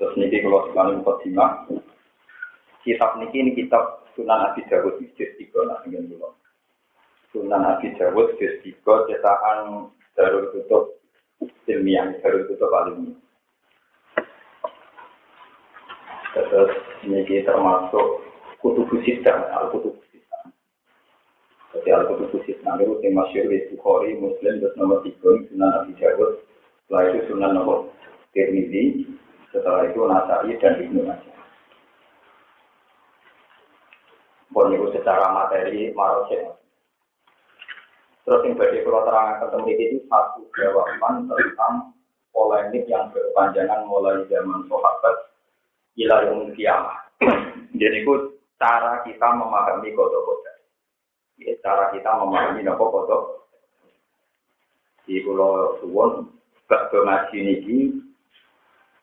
Terus niki kalau sekali mukadimah, kitab niki ini kitab Sunan Abi Dawud juz tiga nah ingin dulu. Sunan Abi Dawud juz tiga cetakan Darul Kutub ilmiah, Darul Kutub alumni. Terus niki termasuk kutubu sidang, al kutubu sidang. Jadi al kutubu sidang itu yang masyur di Bukhari, Muslim, terus nomor tiga Sunan Abi Dawud, itu Sunan nomor Tirmidzi, setelah itu Nasai dan Ibnu Majah. Pun itu secara materi marosnya. Terus yang bagi kalau terangkan ketemu itu satu jawaban tentang polemik yang berpanjangan mulai zaman sahabat ila yang kiamat. Jadi itu cara kita memahami kodok-kodok. Ya, cara kita memahami nopo kodok. Di pulau Suwon, gak ngaji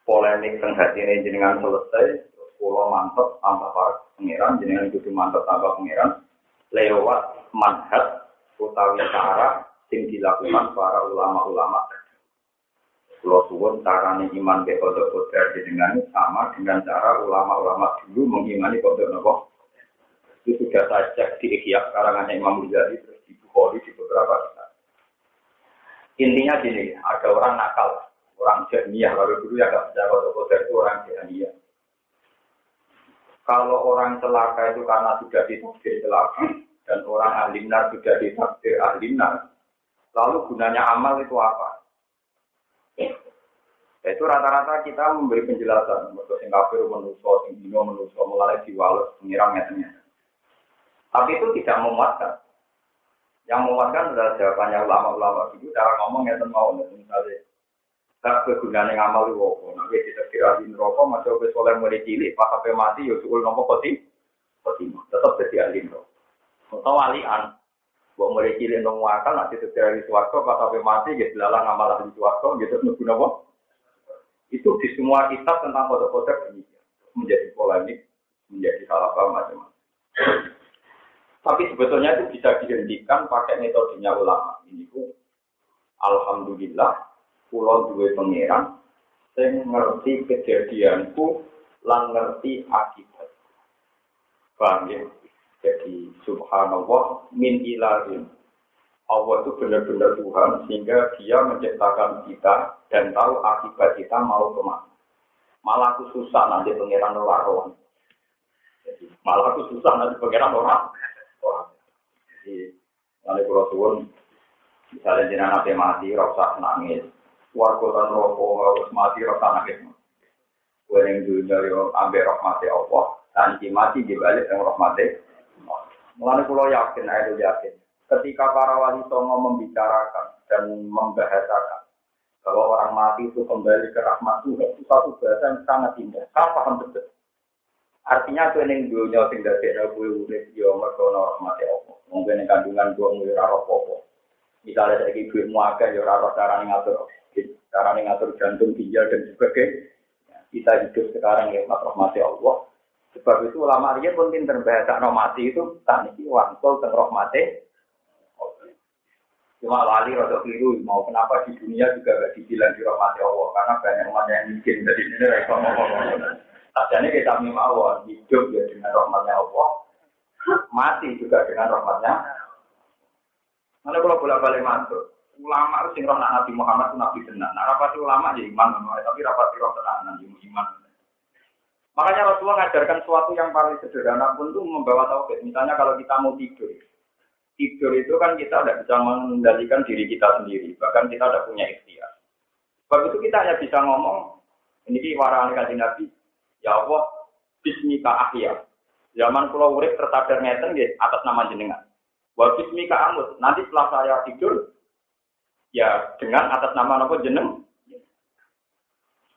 polemik teng ini jenengan selesai, pulau mantep tanpa para pangeran, jenengan itu mantep tanpa pangeran, lewat manhat utawi cara sing dilakukan para ulama-ulama. Pulau suwun carane iman be kodok kodok jenengan sama dengan cara ulama-ulama dulu mengimani kodok nopo. Itu sudah saya cek di Ikhya karangannya Imam Ghazali terus di Bukhari di beberapa kitab. Intinya gini, ada orang nakal, orang jahmiyah, kalau dulu ya nggak bisa kodok itu orang jahmiyah. Kalau orang celaka itu karena sudah ditakdir celaka, dan orang ahli nar sudah ditakdir ahli nar, lalu gunanya amal itu apa? Ya, itu rata-rata kita memberi penjelasan, untuk sing kafir menuso, sing dino menuso, mulai diwales, pengiram metenya. Tapi itu tidak memuaskan. Yang memuaskan adalah jawabannya ulama-ulama itu cara ngomong ya mau misalnya Tak kegunaan yang amal itu apa? Nanti kita kira di neraka, masih obes oleh mulai cilik, pas sampai mati, ya suul nopo poti, poti tetap jadi ahli neraka. Atau walian, buat mulai cilik nong wakal, nanti secara di suwarto, pas sampai mati, gitu lalang ngamal di suwarto, gitu nunggu nopo. Itu di semua kitab tentang kode-kode ini menjadi polemik, menjadi salah paham macam-macam. Tapi sebetulnya itu bisa dihentikan pakai metodenya ulama. Ini alhamdulillah, pulau duwe pangeran sing ngerti kejadianku lan ngerti akibat. Paham ya? Jadi subhanallah min ilahin. Allah itu benar-benar Tuhan sehingga dia menciptakan kita dan tahu akibat kita mau ke mana. Malah aku susah nanti pangeran orang. Jadi malah aku susah nanti pangeran orang. Jadi nanti kalau turun misalnya jenazah mati, rasa nangis, warga dan rokok harus mati rasa nangis. Gue yang dunia yo ambil rahmati Allah, dan mati dibalik yang rahmati. Mulai pulau yakin, ayo yakin. Ketika para wali songo membicarakan dan membahasakan bahwa orang mati itu kembali ke rahmat Tuhan, itu satu bahasa yang sangat indah. Saya paham betul. Artinya tuh yang dunia sing dadi gue udah yo mergo rahmati Allah. Mungkin kandungan gue ngurus apa Misalnya dari duit muaga ya ora cara ngatur cara ngatur jantung, ginjal dan sebagainya. Kita hidup sekarang ya rahmati Allah. Sebab itu ulama dia pun pinter bahasa mati itu tak niki wangsul dan rahmati. Cuma lali atau keliru mau kenapa di dunia juga gak dibilang di rahmati Allah karena banyak umat yang miskin jadi ini mereka ngomong. Tadinya kita mimawon hidup ya dengan rahmatnya Allah, mati juga dengan rahmatnya. Mana kalau bolak balik masuk, ulama itu sing roh Nabi Muhammad itu nabi tenan. Nah, rapati ulama ya iman, tapi rapati roh tenan ya iman. Makanya Rasulullah mengajarkan sesuatu yang paling sederhana pun itu membawa tauhid. Misalnya kalau kita mau tidur, tidur itu kan kita tidak bisa mengendalikan diri kita sendiri, bahkan kita tidak punya ikhtiar. Sebab itu kita hanya bisa ngomong, ini warani kaji Nabi, ya Allah, Bismika ahya. Zaman pulau urip tersadar ngeten atas nama jenengan. Wa bismika amut. Nanti setelah saya tidur, ya dengan atas nama nopo jeneng.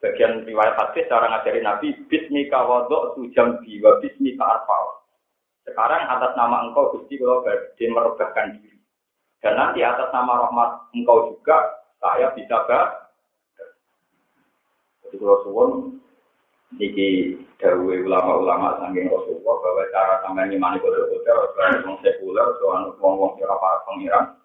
Bagian riwayat hadis cara ngajari Nabi bismika wadok tujam wa bismika arfal. Sekarang atas nama engkau Gusti kalau badhe merebahkan diri. Dan nanti atas nama rahmat engkau juga saya bisa gak jadi kalau suwon niki dawe ulama-ulama saking Rasulullah bahwa cara sampai imani kode-kode harus sekuler soal wong-wong kira para pengiran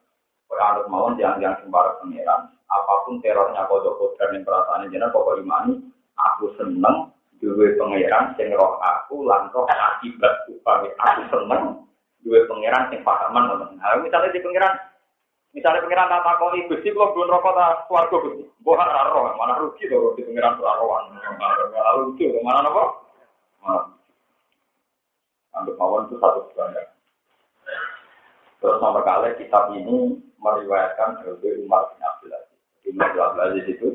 Kalau mawon yang yang sembar pengiran, apa pun terornya kodok kodok dan perasaan jenar pokok imani, Aku seneng duwe pangeran sing roh aku lan roh akibat upami aku seneng duwe pangeran sing pahaman ngoten. Nah, misalnya di pangeran misalnya pangeran tak takoni Gusti kula belum rokok ta swarga Gusti. Mbok ora roh, mana rugi to di pangeran ora rohan. Lucu, mana? Mana? Anggap mawon itu satu kebanggaan. Terus nomor kali kitab ini meriwayatkan dari Umar bin Abdul Aziz. Umar bin Abdul Aziz itu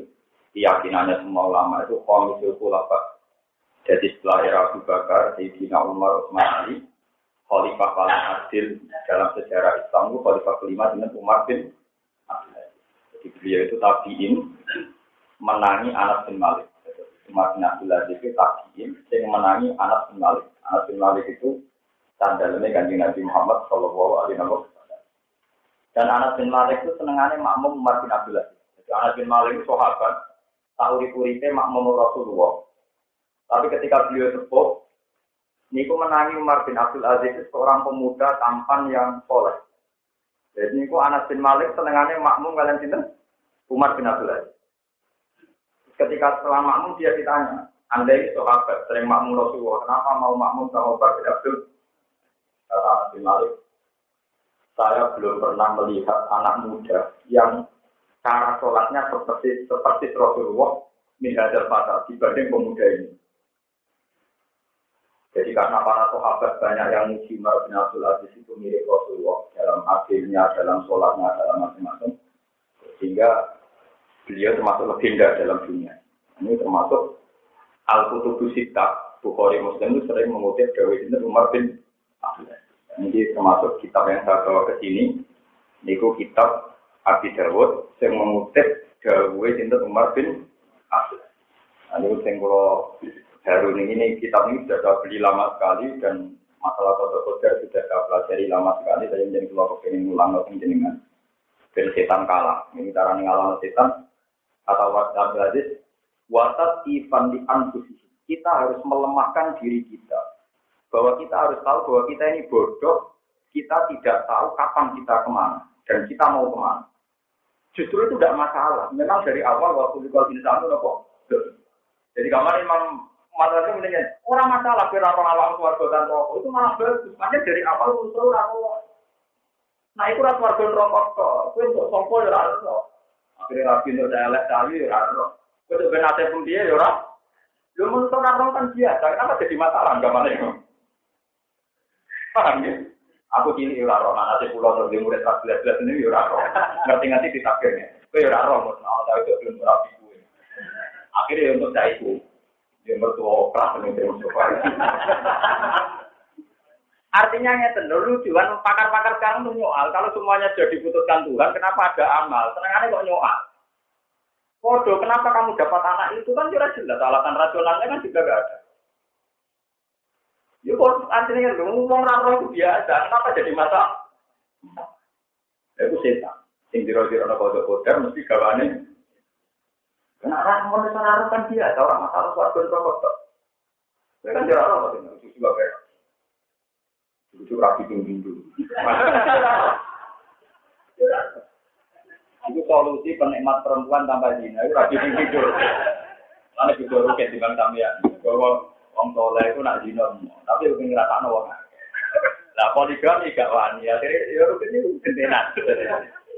keyakinannya semua ulama itu komisil kulafat jadi setelah era Abu Bakar, Sayyidina Umar, Utsman Ali, Khalifah paling adil dalam sejarah Islam itu Khalifah kelima dengan Umar bin Abdul Jadi beliau itu tabiin menangi Anas bin Malik. Umar bin Abdul Aziz itu tabiin yang menangi Anas bin Malik. Anas bin Malik itu sandalnya ganti Nabi Muhammad Shallallahu Alaihi Wasallam. Dan Anas bin Malik itu senengannya makmum Umar bin Abdul Aziz. Anas bin Malik itu sahabat, tahu di makmum Rasulullah. Tapi ketika beliau sepuh, Niku menangi Umar bin Abdul Aziz seorang pemuda tampan yang soleh. Jadi niku Anas bin Malik senengannya makmum kalian sini Umar bin Abdul Aziz. Ketika setelah makmum dia ditanya, anda ini sahabat sering makmum Rasulullah, kenapa mau makmum sama Umar bin Abdul Saya belum pernah melihat anak muda yang cara sholatnya seperti seperti Rasulullah min hadal dibanding pemuda ini. Jadi karena para sahabat banyak yang muji Umar bin Abdul Aziz itu mirip Rasulullah dalam akhirnya, dalam sholatnya, dalam macam-macam. Sehingga beliau termasuk legenda dalam dunia. Ini termasuk Al-Qutubu Sita, Bukhari Muslim itu sering mengutip ini Umar bin. Ini termasuk kitab yang saya bawa ke sini. Niku kitab Abi Dawud yang mengutip Dawi ini Umar bin Abdul Aziz. Ini yang kalau Harun ini kitab ini sudah saya beli lama sekali dan masalah foto-foto sudah saya pelajari lama sekali. Saya menjadi kelompok ini ulang lagi dengan dan setan kalah. Ini cara ngalah setan atau Abdul Aziz. Watat ivan di anfusi. Kita harus melemahkan diri kita. Bahwa kita harus tahu bahwa kita ini bodoh. Kita tidak tahu kapan kita ke mana. Dan kita mau ke mana. Justru itu tidak masalah. Memang dari awal waktu di insan itu kok. Jadi kamar Imam masalahnya mendingan orang masalah orang alam keluarga dan rokok itu malah bagus makanya dari awal usul rokok nah itu rasa keluarga rokok kok itu untuk sopo ya rasa akhirnya rapi untuk lihat kali ya itu untuk benate pun dia ya rasa lu menurut orang kan biasa kenapa jadi masalah enggak mana paham ya? Aku kini ya rasa nanti pulau terus murid kelas belas belas ini ya rasa ngerti ngerti di takdirnya itu ya rasa mau tahu itu belum rapi akhirnya untuk saya itu dia mertua opera Artinya ya lucuan pakar-pakar sekarang tuh nyoal. Kalau semuanya sudah diputuskan Tuhan, kenapa ada amal? Senangannya kok nyoal. Kodo, kenapa kamu dapat anak itu? Kan jelas jelas alasan rasionalnya kan juga gak ada. Ya kok artinya kan ngomong raro itu biasa, kenapa jadi mata? Ya itu setan. Sing diro-diro ana kodok mesti gawane orang mau sana kan dia, ada orang masalah suatu rokok kok. Saya kan jarang apa itu lucu juga kayak lucu rapi tinggi dulu. Itu solusi penikmat perempuan tanpa zina itu rapi tinggi dulu. Karena juga rugi di bang ya. Bahwa orang soleh itu nak zina, tapi lebih ngerasa nawa. Nah poligami gak wani, akhirnya ya rugi itu gentenan.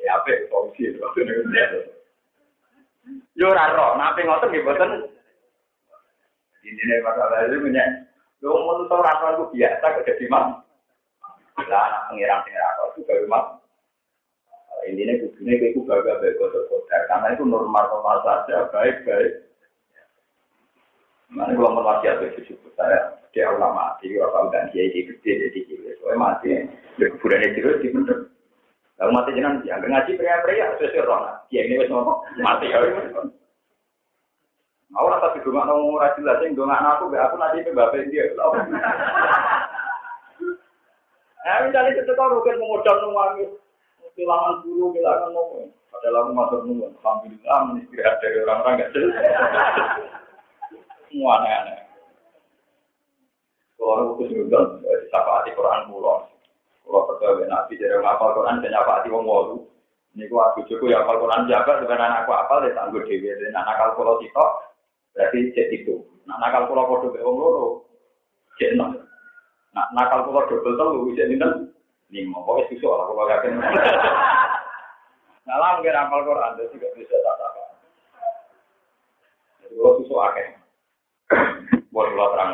Ya apa solusi itu. Yo ora ro, nape ngoten nggih boten. Ini masalah itu punya. Yo menurut ora ro biasa kok dadi mam. Lah anak pengirang sing ora itu baru mam. Intinya kudune itu bangga baik kodar karena itu normal normal saja baik baik. Mana kalau merwasiat itu cukup saya dia ulama mati, kalau dan dia jadi gede jadi gede, soalnya mati, ya kuburannya terus di bener. Lalu mati jenang dia, ngaji pria-pria, sesuai roh. Dia ini wes ngomong, mati ya. Aku rasa di rumah nong rajin lah, sing dongak aku, aku nanti ke bapak dia. Nah, misalnya itu kan rugen mengucap nungwangi, kehilangan guru, kehilangan nopo. Padahal aku masuk nunggu, alhamdulillah menistirahat dari orang-orang gak jelas. Semua aneh-aneh. Kalau aku kesulitan, disapa hati Quran pulau. Kalau percaya nabi dari ngapal Quran dan apa hati wong walu. Ini gua aku cukup ya apal Quran jaga dengan anakku apal ya tangguh dewi dan anak kalau kita Berarti cek itu. Nah, nakal pulau podo be wong loro. Cek enam. Nah, nakal pulau double telu cek dinten lima. Pokoknya susu lah kalau gak kena. Nah, lah mungkin amal Quran itu juga bisa tak Jadi kalau susu akeh. Boleh kalau terang.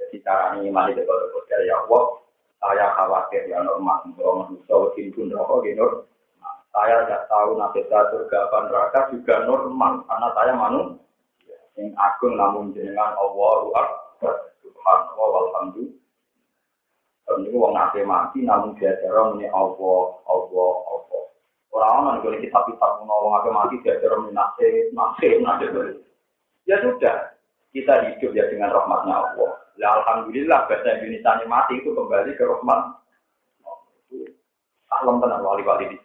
Jadi cara ini mali dekat dari Allah. Saya khawatir ya normal. Kalau manusia wakil pun rokok gitu. Saya tidak tahu nasib surga apa neraka juga normal. Karena saya manusia yang agung namun jenengan Allahu Akbar subhanallah walhamdulillah ini wong nate mati namun diajar ini Allah Allah Allah orang orang kita kitab-kitab wong nate mati diajar ini nase nase nase ya sudah kita hidup ya dengan rahmatnya Allah ya alhamdulillah bahasa Indonesia mati itu kembali ke rahmat salam tenang wali-wali di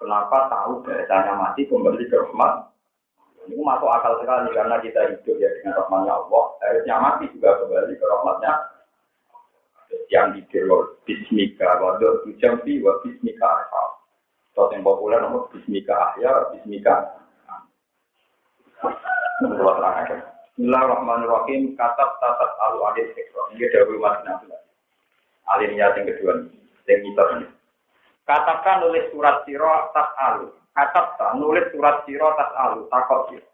Kenapa tahu bahasanya mati kembali ke rahmat ini masuk akal sekali karena kita hidup ya dengan rahmatnya Allah. Harusnya mati juga kembali ke rahmatnya. Yang dikira Bismika, waduh tujampi wa Bismika arha. Terus yang populer nomor Bismika ahya, Bismika. Bismillahirrahmanirrahim. Katab tatat alu adil sektor. Ini dari umat Nabi. Alimnya yang kedua ini. Yang kita ini. Katakan nulis surat siro tat alu. Katab nulis surat siro tas alu takut siro.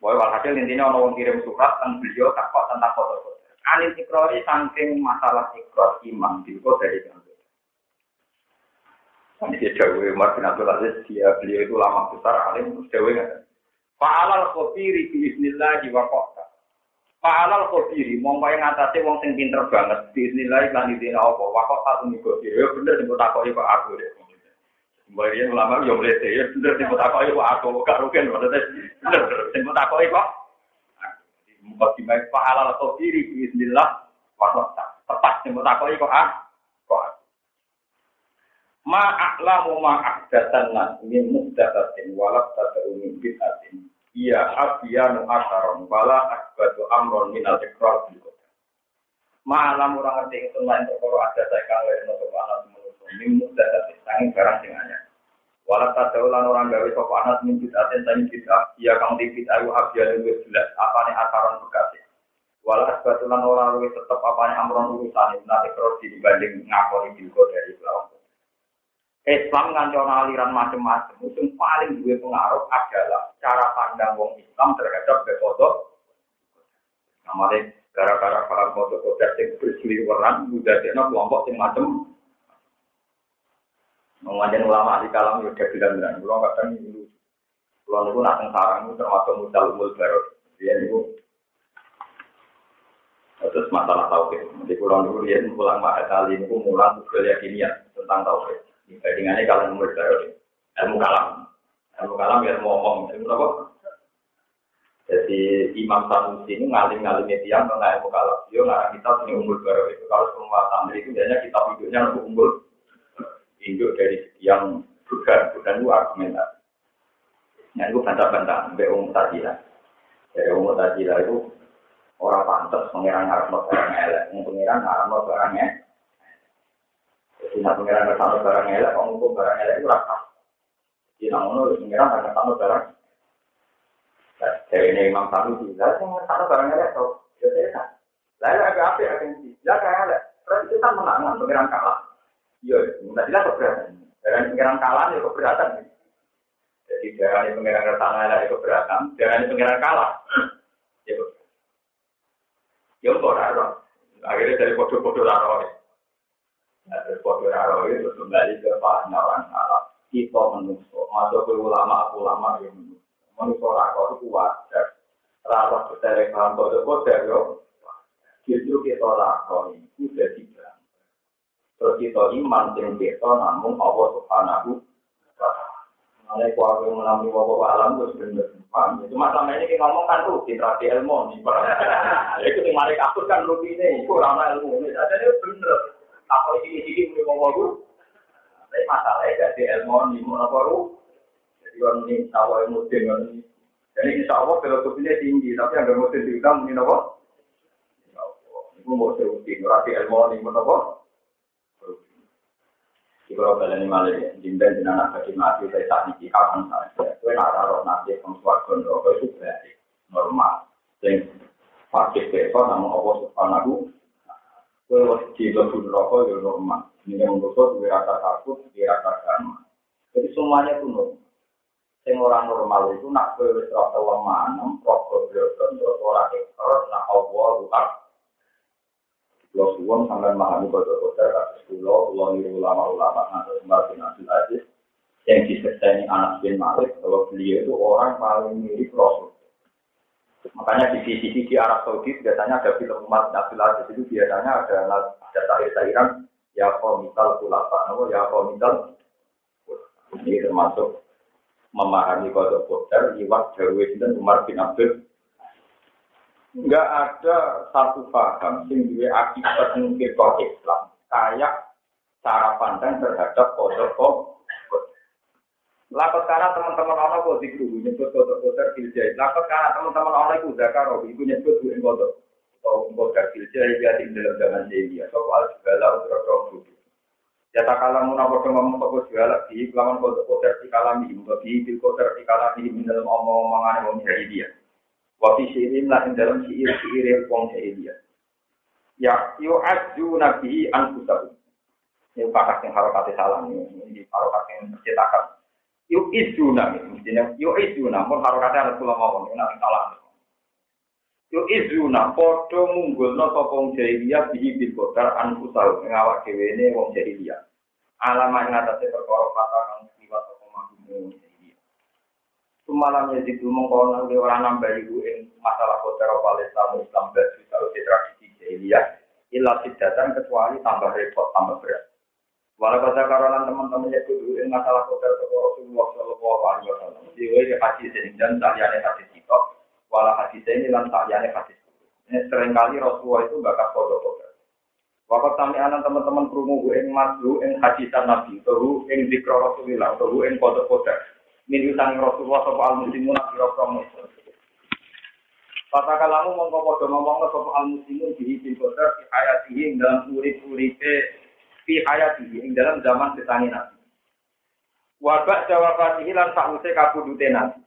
Boy walhasil intinya orang kirim surat dan beliau takut tentang foto-foto. Anil ikrori saking masalah ikrar iman di dari kantor. Ini dia Dawe Umar bin Abdul Aziz, dia beliau itu lama besar alim terus nggak Fa'alal khobiri biiznillah wa qota. Fa'alal khobiri, mongko yang ngatasi wong sing pinter banget biiznillah lan idina apa? Wa qota tuni Ya bener sing takoki kok aku deh. Mbarian ulama yo mlete ya bener sing takoki kok aku. Gak rugen maksudnya bener sing takoki kok Muka dimain pahala atau diri bismillah wasata tepat sing takoki kok ah kok Ma a'lamu ma ahdatan nas min muhdatatin walak tad'u min bid'atin Iya abiyanu asaron. Wala akbatu amron min al-ikrar bil orang ngerti itu lain perkara ada saya untuk anak manusia min muhdatatin sanging barang sing anyar Walau tak lan orang gawe sapa anas min bid'atin tani bid'ah, iya kang di bid'ah yu abya luwih jelas apane akaran bekasi. Walau asbatulan orang luwih tetep apane amron urusan nanti terus dibanding ngakoni. Islam ngancon aliran macam-macam, itu paling dua pengaruh adalah cara pandang wong Islam terhadap befoto. Namanya gara-gara paham foto-foto yang berseliweran, udah kelompok yang macam Mengajar ulama di kalam ya bilang bilang, kalau kadang ini kalau itu nak sarang itu termasuk mudah umul baru. Dia itu terus masalah tauhid. Jadi kalau dulu dia pulang mahal kali ini mulang budaya kimia tentang tauhid. Dibandingannya kalau umul baru, ilmu kalam, ilmu kalam ya mau ngomong, ilmu apa? Jadi Imam Sanusi ini ngalim-ngalim tiang tentang ilmu kalam. Dia ngarang kita punya umur baru itu. Kalau semua santri itu biasanya kita hidupnya untuk umur induk dari yang bukan bukan itu argumentasi. Nah itu bantah-bantah sampai umum tajilah. Dari umum tajilah itu orang pantas mengira ngarep barang elek, mengira ngarep barangnya. Jadi nak mengira ngarep barang elek, kalau ngumpul barang elek itu rasa. Jadi namun itu mengira ngarep barang. Dari ini Imam Sami juga, saya ngarep barang elek tuh. Ya saya Lalu agak apa ya, ya kayak elek. Terus kita menang, mengira kalah. Iya, tidak jelas keberatan. Dengan pengiran kalah ya keberatan. Jadi dengan pengiran ke sana ya keberatan. Dengan pengiran kalah. Ya keberatan. Ya kok. Akhirnya dari foto-foto raro. Nah, dari foto raro itu kembali ke orang salah. Kita menusuk. Masuk ke ulama-ulama yang menusuk. Menusuk raro itu wajar. Raro bertelek paham foto-foto ya. Justru kita raro itu jadi Terus kita iman sing kita namun Allah Subhanahu wa taala. kuwi mengalami wawa alam wis bener. Paham? Cuma sama ini kita ngomong kan tuh interaksi ilmu nih. Itu yang kapur kan rutine itu ora ilmu. Jadi bener. Apa ini iki muni wawa ku? Tapi masalahnya gak ilmu nih mau Jadi orang ini tahu ilmu dengan ini. Jadi insya Allah filosofinya tinggi, tapi yang gak diundang ini apa? Mau serutin, berarti ilmu ini mau apa? Baleni malah dimben dengan anak bagi mati, saya tak niki kapan saja. Kue nak taruh nanti neraka itu berarti normal. Sing fakir besok namun Allah subhanahu Wajib di lebu neraka ya normal. Ini yang menurut gue rasa takut, dia rasa karma. Jadi semuanya itu normal. Sing orang normal itu nak kue wis lemah, nemprok kebiasaan terus orang ekor, nak Allah rutak. Kalau suwon sampai memahami kode-kode kasus pulau, pulau ini ulama-ulama nanti kembali nanti aziz yang disertai anak bin Malik bahwa beliau itu orang paling mirip Rasul. Makanya di sisi di Arab Saudi biasanya ada film umat Nabi Aziz itu biasanya ada ada syair-syairan ya komital kulapa, ya komital ini termasuk memahami kode kodar lewat Jawa dan Umar bin Abdul. Enggak ada satu paham sing duwe akibat mungkin Islam kayak cara pandang terhadap kode kode. Lakot karena teman-teman orang kok dikru nyebut kode kodar filjahit. Lakot karena teman-teman orang itu zakaro itu nyebut duwe kode. Atau kodar filjahit jadi dalam zaman jahiliyah. Soal segala utra Ya tak kalah munafik ngomong toko segala di kelaman kode kotor di kalami, bagi di kotor di kalami di dalam omong-omongan wong jahiliyah. Wafi syirim lah di dalam syair syair wong jahiliyah. Ya yo aju nabi anfusahu. Ini pakas yang harokat salah ini, ini harokat yang mencetakan. Yo isu nabi, mestinya yo isu namun harokatnya Rasulullah ini nanti salah. Yo izuna padha munggulno sapa wong jahiliyah bihi bil qadar anfusau ing awak dhewe ne wong jahiliyah. Alama ing atase perkara kata kang sapa mahum wong jahiliyah. Semalam ya ditu mongko nang ora nambah iku ing masalah qadar Palestina Islam dan tahu tradisi jahiliyah illa sidatan kecuali tambah repot tambah berat. Walau pada karonan teman-teman ya kudu ing masalah qadar Rasulullah sallallahu alaihi wasallam. Dewe hadis dan saliyane hadis itu Walau hadis ini lan takyane hadis. Ini sering kali Rasulullah itu bakal foto-foto. Waktu kami anak teman-teman kerungu ing maslu ing hadisan Nabi, atau ing dikro Rasulullah, atau ing foto-foto. Min utang Rasulullah sopo al muslimun akhirat kamu. Kata kalamu mongko podo ngomong sopo al muslimun di hijin kodar di hayatihi ing dalam urip-uripe di hayatihi ing dalam zaman kesangi Nabi. Wabak jawabatihi lan sakwuse kabudute Nabi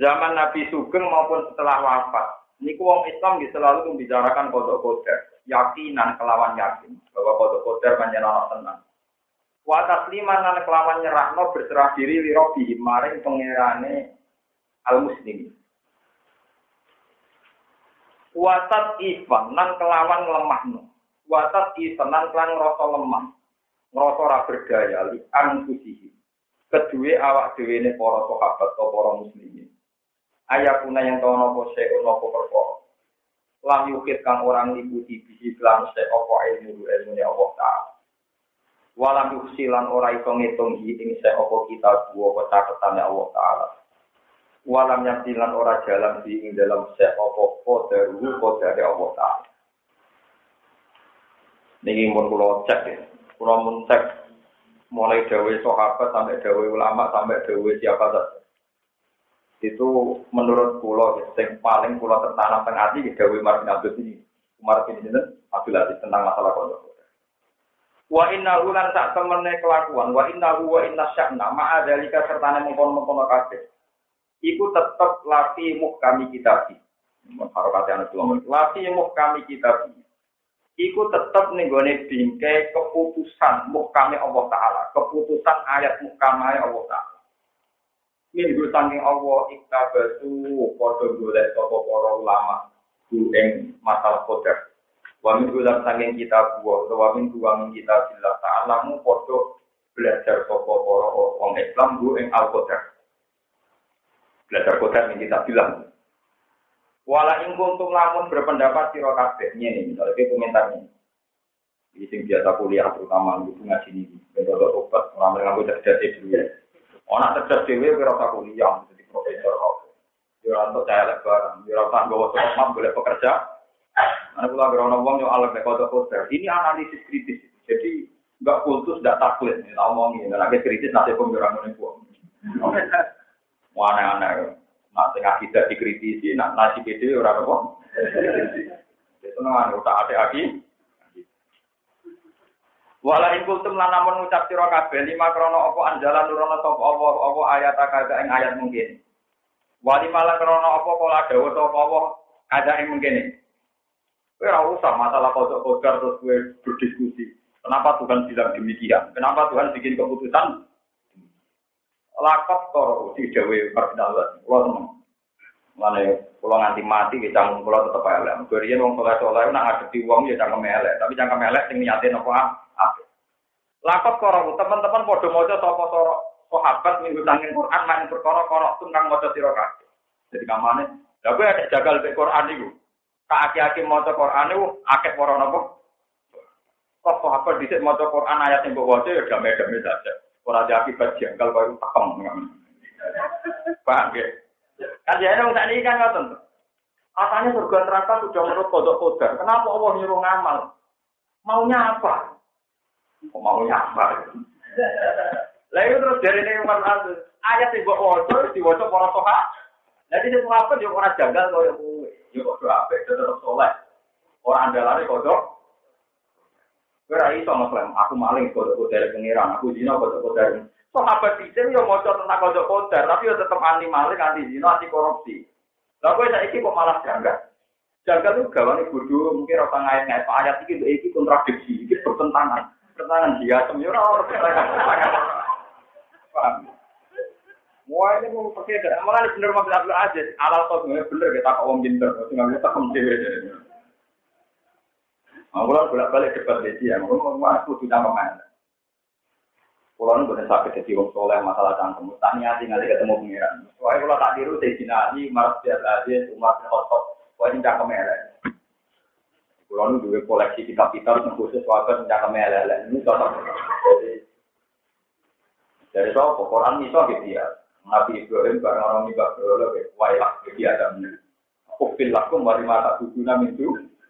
zaman Nabi Sugeng maupun setelah wafat. Niku wong Islam selalu membicarakan kodok kodar, yakinan kelawan yakin bahwa kodok kodar panjenengan tenang. Wa tasliman lan kelawan nyerahno berserah diri li maring pangerane al muslim. Watat ifan lan kelawan lemahno. Watat ifan lan kelan ngrasa lemah. Ngrasa ora berdaya li anfusihi. Kedua awak dhewe ne para sahabat atau para muslimin ayakuna yang tahu nopo se nopo perkara lam yukit kang orang ngikuti bisi kelan se opo ilmu ilmu ya Allah taala walam yuksilan ora iso ngitung ing se kita dua catatan ya Allah taala walam yasilan ora jalan di ing dalam se opo kodaru kodare Allah taala niki mun kula cek ya kula mun cek mulai dawe sahabat sampai dawe ulama sampai dawe siapa saja itu menurut pulau yang paling pulau tertanam tengah hati di Dewi Umar bin Abdul ini Umar bin ini Abdul Aziz tentang masalah kodok Wa inna ulan sak temene kelakuan, wa inna wa inna sya'na ma'a dalika serta mengkon-mengkon kabeh. Iku tetep lati kami kita bi. Harokat yang itu lati kami kita bi. Iku tetep nenggone bingkai keputusan kami Allah Ta'ala. Keputusan ayat kami Allah Ta'ala. minggu saking Allah iktabatu padha golek sapa para ulama ku ing masalah kodar. Wa minggu lan saking kita buah wa minggu wa kita bila ta'alamu padha belajar sapa para wong Islam ku ing al-qadar. Belajar kodar ing kita bilang. Wala ing kuntum lamun berpendapat sira kabeh ngene misalnya ke komentar ini. Sing biasa kuliah terutama di ngaji ini. Bentuk obat, orang yang ngambil cerdas dulu ya. Orang cerdas dewi kira usah kuliah jadi profesor kok. Ya untuk saya lebaran, ya ora bawa sekolah boleh pekerja. Mana pula kira orang uang yang alat kode kode. Ini analisis kritis. Jadi nggak kultus, nggak takut. Ini ngomongin, lagi kritis nanti pembicaraan ini buang. Aneh-aneh. Nah, tengah kita dikritisi, nah nasi gede orang apa? Itu nang udah ada lagi. Wala ing kultum lan namun ngucap sira kabeh lima krana apa anjalan nurono sapa apa apa ayat kada ing ayat mungkin. Wali malah krana apa kala dawuh sapa apa kada ing mungkin. Kowe ora usah masalah kodok kodar terus kowe berdiskusi. Kenapa Tuhan bilang demikian? Kenapa Tuhan bikin keputusan? Lakot toro di Jawa Kardinal. Kulo seneng. Mana kulo nganti mati kita canggung kulo tetep elek. Gorian wong soleh soleh nak ngadepi wong ya cangkem elek. Tapi cangkem elek sing niatin apa apik. Lakot koro teman-teman podo mojo sapa soro sahabat minggu tangin Quran main perkara koro tentang mojo kabeh. Jadi kamane, kowe ada jagal be Quran iku. Tak aki-aki maca Quran iku akeh para napa? Kok sahabat dhisik maca Quran ayat yang waca ya damai-damai saja. Ora ada akibat janggal kaya takem. Paham ya? Kan ya wong sakniki kan ngoten. Katanya surga neraka sudah menurut kodok kodar. Kenapa Allah nyuruh ngamal? Maunya apa? Kok mau nyambar? Lah itu terus dari ini Umar Aziz. Ayat yang buat wajah, diwajah para soha. Jadi itu apa? Dia orang jagal kau yang kue. Dia kok apa? Dia tetap soleh. Orang andalane kodok. Kira iso ngeklaim, aku maling kodok kodar pengiran, aku zina kodok kodar. Sahabat bisa yo maca tentang kodok kodar, tapi yo tetap anti maling, anti zina, anti korupsi. Lah kowe saiki kok malah janggal. Janggal itu gawane bodoh, mungkin ora ngait-ngait. Ayat iki iki kontradiksi, iki bertentangan. Kenangan dia semua orang paham? Wah ini mau pakai dah, malah bener mobil Abdul Aziz, alal kau bener kita kau om pinter, bisa kamu dewe. Aku lah bolak balik debat di dia, mau aku tidak main. Pulau ini boleh sakit jadi wong soleh masalah cangkem, tanya tinggal ketemu pengiran. Soalnya kalau tak diru teh jinani, marah biar aja, cuma wah ini cangkem elek. Kalau nu dua koleksi kitab-kitab yang khusus waktu tentang kemelele ini cocok. Dari soal Quran itu gitu ya. Nabi Ibrahim barang orang ini bakal wayah jadi ada. Ukil lakum wali mata bujuna mintu.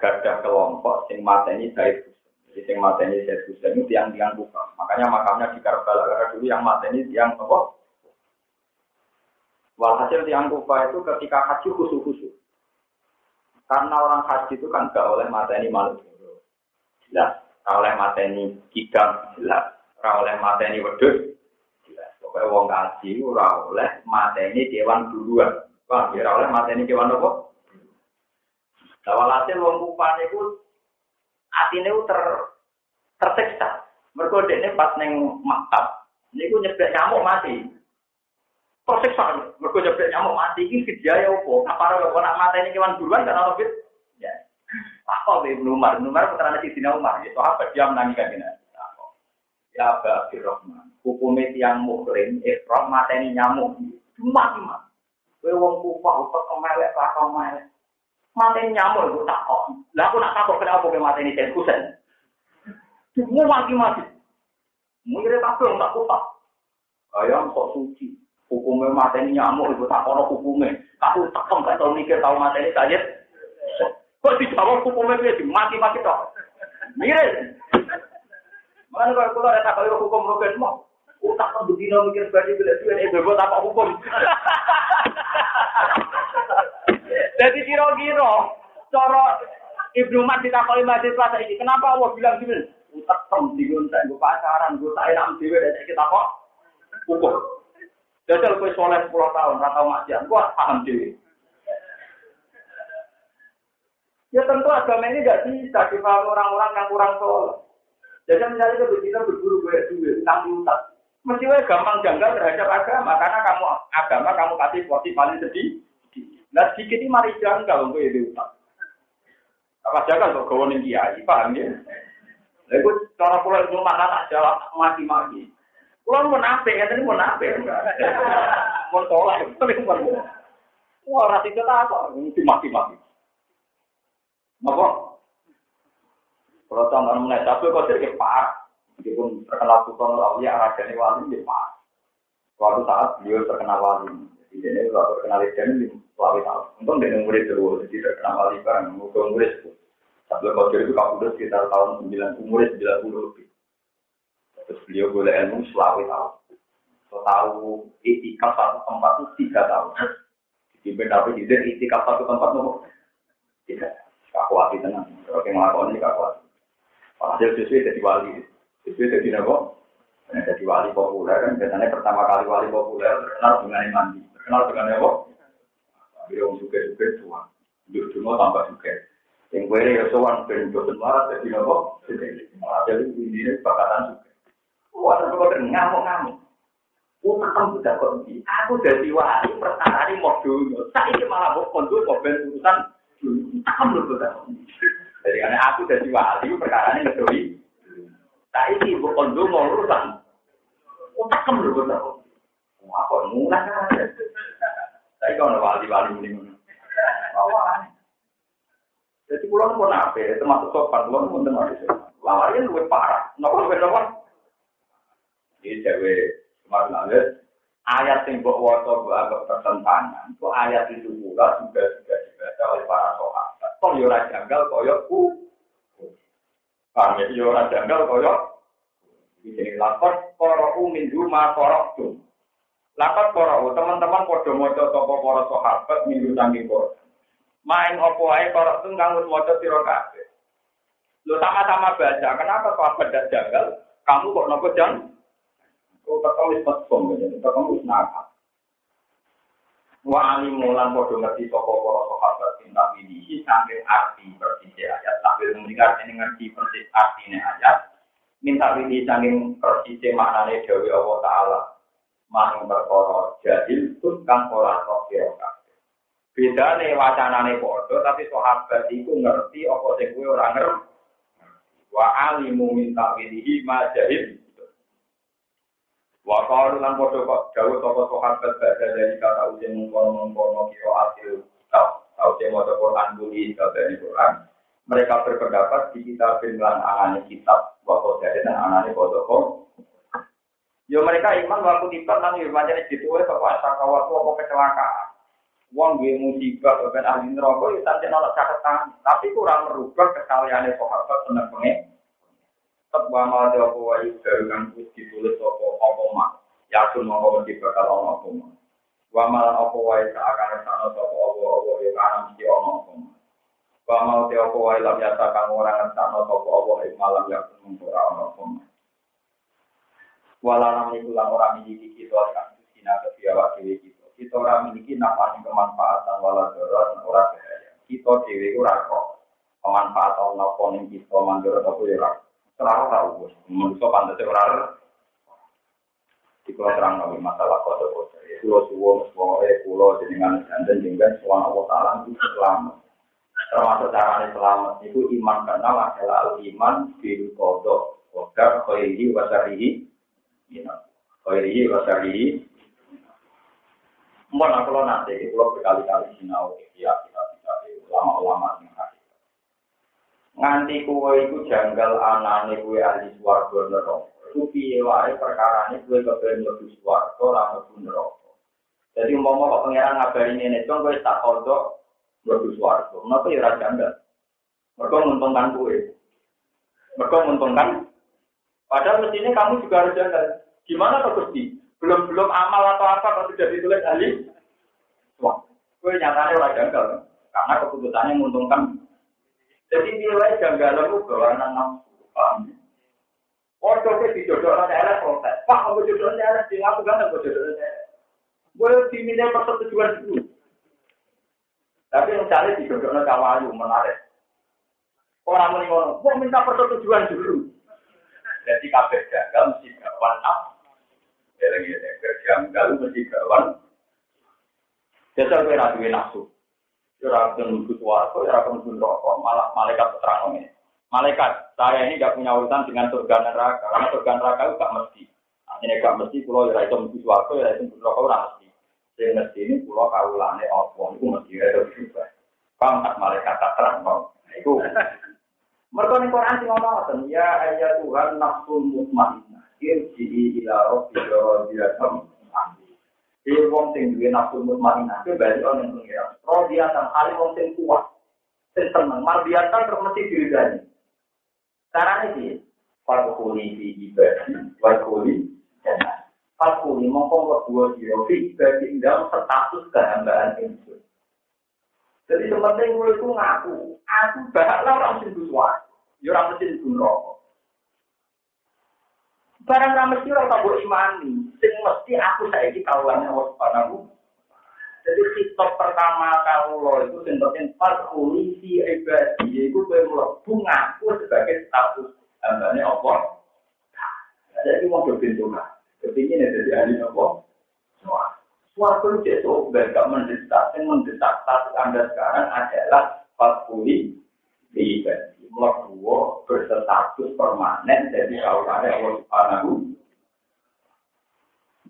Gadah kelompok sing mateni Said Husain. Jadi sing mateni Said Husain itu yang tiang kufa. Makanya makamnya di Karbala karena dulu yang mateni tiang apa? Walhasil tiang kufa itu ketika haji khusus-khusus. Karena orang haji itu kan gak oleh mateni manusia. Jelas. Gak oleh mateni kidang. Jelas. Gak oleh mateni wedus. Jelas. Pokoknya wong haji ora oleh mateni kewan duluan. Wah, ya oleh mateni kewan apa? Walhasil wong kupan itu atine ter tersiksa. Mergo dekne pas ning maktab niku nyebek nyamuk mati. tersiksa mergo nyebek nyamuk mati. Iki ya opo kapare kok nak mateni kewan buruan kan ono fit ya. Apa be Umar? Umar putrane Sidina Umar. Ya sahabat dia menangi kan ya Aba Abdurrahman hukumnya tiang mukrim ikram mateni nyamuk. Cuma cuma kowe wong kufah utek kemelek lakon melek mateni nyamuk iku tak kok lah aku nak takut kenapa kowe mateni Said Husain semua mati-mati Mungkin tak tak kufah ayam kok suci hukumnya mateni nyamuk itu tak kono hukumnya. Aku tekem gak tau mikir tau mateni saja. Kok dijawab hukumnya dia mati-mati toh. Mirip. Mana kalau kalau ada tak hukum rogen mau. Utak kan begini mikir badi bila dia ini bebot apa hukum. Jadi kira-kira cara Ibnu Mat ditakoni mahasiswa ini, kenapa Allah bilang gini? Utak tem digontek, gue pacaran, gue tak enak dewe, dan kita kok hukum. Jajal kue soleh 10 tahun, ratau maksiat, gua paham diri. Ya tentu agama ini tidak bisa dipahami orang-orang yang kurang soleh. Jadi misalnya kita berburu gue duit, tentang diutak. Mesti gampang janggal terhadap agama, karena kamu agama kamu kasih porsi paling sedih. Nah sedikit ini mari janggal gue diutak. Apa janggal kok gue nih kiai, paham ya? Lalu cara pulau itu mana tak jawab mati-mati. Kulo mau nape, ya tadi mau nape. Mau tolak, tapi mau. Wah, rasi kita apa? Mati mati mati. Apa? Kalau contoh mengenai Abdul Qadir ya pak, meskipun terkenal Sultan Aulia, Raja Wali ya pak. Suatu saat beliau terkenal wali. Jadi ini waktu terkenal ini selalu tahu. Untung dia murid dulu, jadi terkenal wali bareng, murid murid. Abdul Qadir itu kabudut sekitar tahun 9, umur 90 lebih. Terus beliau boleh ilmu selalu tahu. So, tahu itikaf satu tempat itu tiga tahun. Di Nabi Hidir itikaf satu tempat itu tiga. Kakuati tenang. Kalau yang melakukan ini kakuati. Hasil sesuai jadi wali. Sesuai jadi nabo. Jadi wali populer kan. Biasanya pertama kali wali populer terkenal dengan mandi. terkenal dengan apa? Dia mau suka suka tua, dulu dulu tambah suka. Yang gue ini sowan dan dua semua jadi apa? Jadi ini ini bakatan suka. Oh, Wah, oh, aku udah ngamuk ngamuk. Aku tetap sudah kondisi. Aku dari wali pertama ini mau dulu. Tapi malah mau kondisi mau bentuk urusan. Tetap lu sudah. Jadi karena aku dari wali perkara ini ngedoi. Tapi ini mau kondisi mau urusan. Oh, Takam tetap lu sudah kondisi. Apa mulai? Saya kalau wali-wali ini. Jadi pulau pun apa? Termasuk sopan, pulau pun termasuk. Lawanya lebih parah. Nopo lebih nopo. Ini cewek Kemarin ayat yang buat wato buat agak pertentangan. Itu ayat itu pula juga juga dibaca oleh para sahabat. Kok yo janggal koyo ku. Ya? Yo janggal koyo. Ini lapor koro min rumah korok tuh. Lapor koro teman-teman podo mojo toko para sahabat minggu tanggi koro. Main opo ae korok tuh nggak mojo siro kabeh. Lo sama-sama baca. Kenapa sahabat tidak janggal? Kamu kok nopo jang? Oh, ketemu wis petkom, ketemu wis nakal. Wa alimu lan padha ngerti sapa para sahabat sing tak ini sampai arti persis ayat sampai mendengar ini ngerti persis artinya ayat. Minta ini saking persis maknane dewi Allah Ta'ala. Mang perkara jahil pun kang ora kok kira kabeh. Bedane wacanane padha tapi sahabat iku ngerti apa sing kowe ora ngerti. Wa alimu minta ini ma jahil Wa qalu lan padha kok dawuh sapa sahabat badha dari kata ujian mengkono-mengkono kira kitab tau sing maca Quran buli kabeh Quran. Mereka berpendapat di kitab lan anane kitab wa dari dan anane padha kok. Yo mereka iman waktu tiba nang yo pancen dituwe kok sakawatu apa kecelakaan. Wong gue musibah ben ahli neraka yo tanpa ana catatan, tapi kurang merubah kesalahannya sahabat seneng pengen. Tetap wama ada apa wayu dari kan ditulis apa apa mak yakin mau mesti bakal ono apa mak wama apa wayu seakan sana apa apa apa ya karena mesti ono apa mak wama ada apa wayu lam yasa kamu orang sana apa apa ya malam yakin mengkora ono apa mak walau itu orang miliki kita kan sina kebiawa dewi kita kita orang miliki nafas kemanfaatan walau darat orang bahaya kita dewi ora kok pemanfaatan nopo ning kita mandur apa ya Terlalu tahu, bos. Manusia pantasnya orang di pulau terang nabi masalah kode kode. Pulau suwo, suwo, eh pulau dengan jantan dengan suwan Allah Taala itu selamat. Termasuk caranya selamat itu iman karena adalah iman bil kodok kodar khairihi wasarihi. Oleh itu, dari mana kalau nanti kita berkali-kali sinau ya kita bisa ulama-ulama yang hari nganti kue itu janggal anane kue ahli suwargo nerong piye wae perkara ini kue kebenar lebih suwargo lama pun jadi umpama kok pangeran ngabari ini dong kue tak kodok lebih suwargo. Kenapa ya raja janggal? Mereka menguntungkan kue. Mereka menguntungkan Padahal mestinya kamu juga harus janggal. Gimana kok Gusti? Belum-belum amal atau apa kalau tidak ditulis ahli? Wah, kue nyatanya ora janggal. Karena keputusannya menguntungkan jadi nilai janggalan itu bawanan nafsu. Paham? Orang di dijodoh orang daerah protes. Pak, kamu jodoh daerah, di aku kan aku jodoh daerah. Gue diminta persetujuan dulu. Tapi yang cari dijodoh orang kawayu, menarik. Orang meninggal, mau minta persetujuan dulu. Jadi kabeh janggal mesti gawan nafsu. Jadi janggal mesti gawan. Jadi gue raduin nafsu. Ora akan menuju suarga, ora menuju rokok, malah malaikat terang ini. Malaikat, saya ini tidak punya urusan dengan surga neraka, karena surga neraka itu gak mesti. Ini gak mesti, pulau ya itu menuju suarga, ya itu menuju rokok, ora mesti. Yang mesti ini pulau kaulane opo, itu mesti ya itu juga. Paham malaikat tak terang, Itu Mereka ning Quran sing ngoten, ya ayat Tuhan nafsul mutmainnah, irji'i ila rabbika radiyatan Dia wong sing duwe nafsu mutmainnah, itu balik on yang pengira. Radiyatan kali wong sing kuat, sing seneng, mardiyatan terus mesti diridani. Caranya sih, Fakuli di ibadi, wakuli dan Fakuli mongkong dua dua fi ibadi dalam status kehambaan itu. Jadi sepenting gue itu ngaku, aku bakal orang sing suara. Ya ora mesti rokok. Barang ra mesti ora tak imani, sing mesti aku saiki kawulane Allah Subhanahu jadi sitok pertama lo itu sing penting farkuli fi ibadi yaiku kowe mlebu ngaku sebagai status hambane apa? Jadi mau berbentukan. Kepingin ada di ahli apa? Suatu itu gak mendesak, yang mendesak status Anda sekarang adalah fakuli di ibadi mlebu berstatus permanen jadi kalau ada Allah Subhanahu.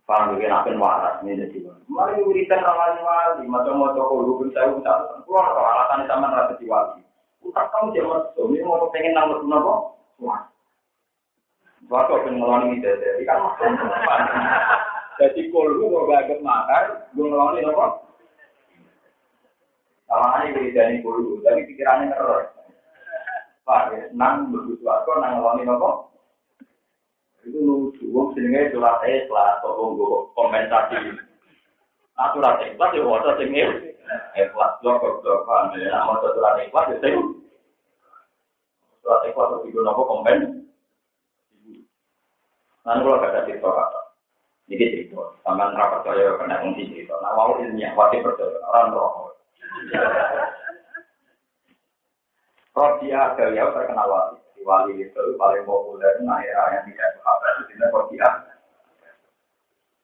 Paham mungkin akan waras ini jadi Mari wiridan rawani wali, macam-macam kalau pun saya bisa keluar kalau alasan sama rasa di wali. Utak kamu dia masuk, ini mau pengen nambah nopo? Wah, waktu pengen ngeloni jadi kan jadi kalau gue gak makar, gue ngeloni nopo? Sama aja wiridan ini tapi pikirannya terus. Pak, ya, nang begitu aku nang ngeloni nopo. Itu lucu, wong jenenge surat ikhlas, kok wong komentasi. Nah, surat ikhlas ya waca sing ikhlas blok blok kan, ya mau surat ikhlas ya sing surat ikhlas itu nopo komen. Nah, kalau ada cerita kata, ini cerita, sama rapat saya kena ngisi cerita. Nah, mau ilmiah, wajib percaya, orang roh. Rodia beliau terkenal wali. Di wali itu paling populer nah era yang tidak sahabat itu tidak Rodia.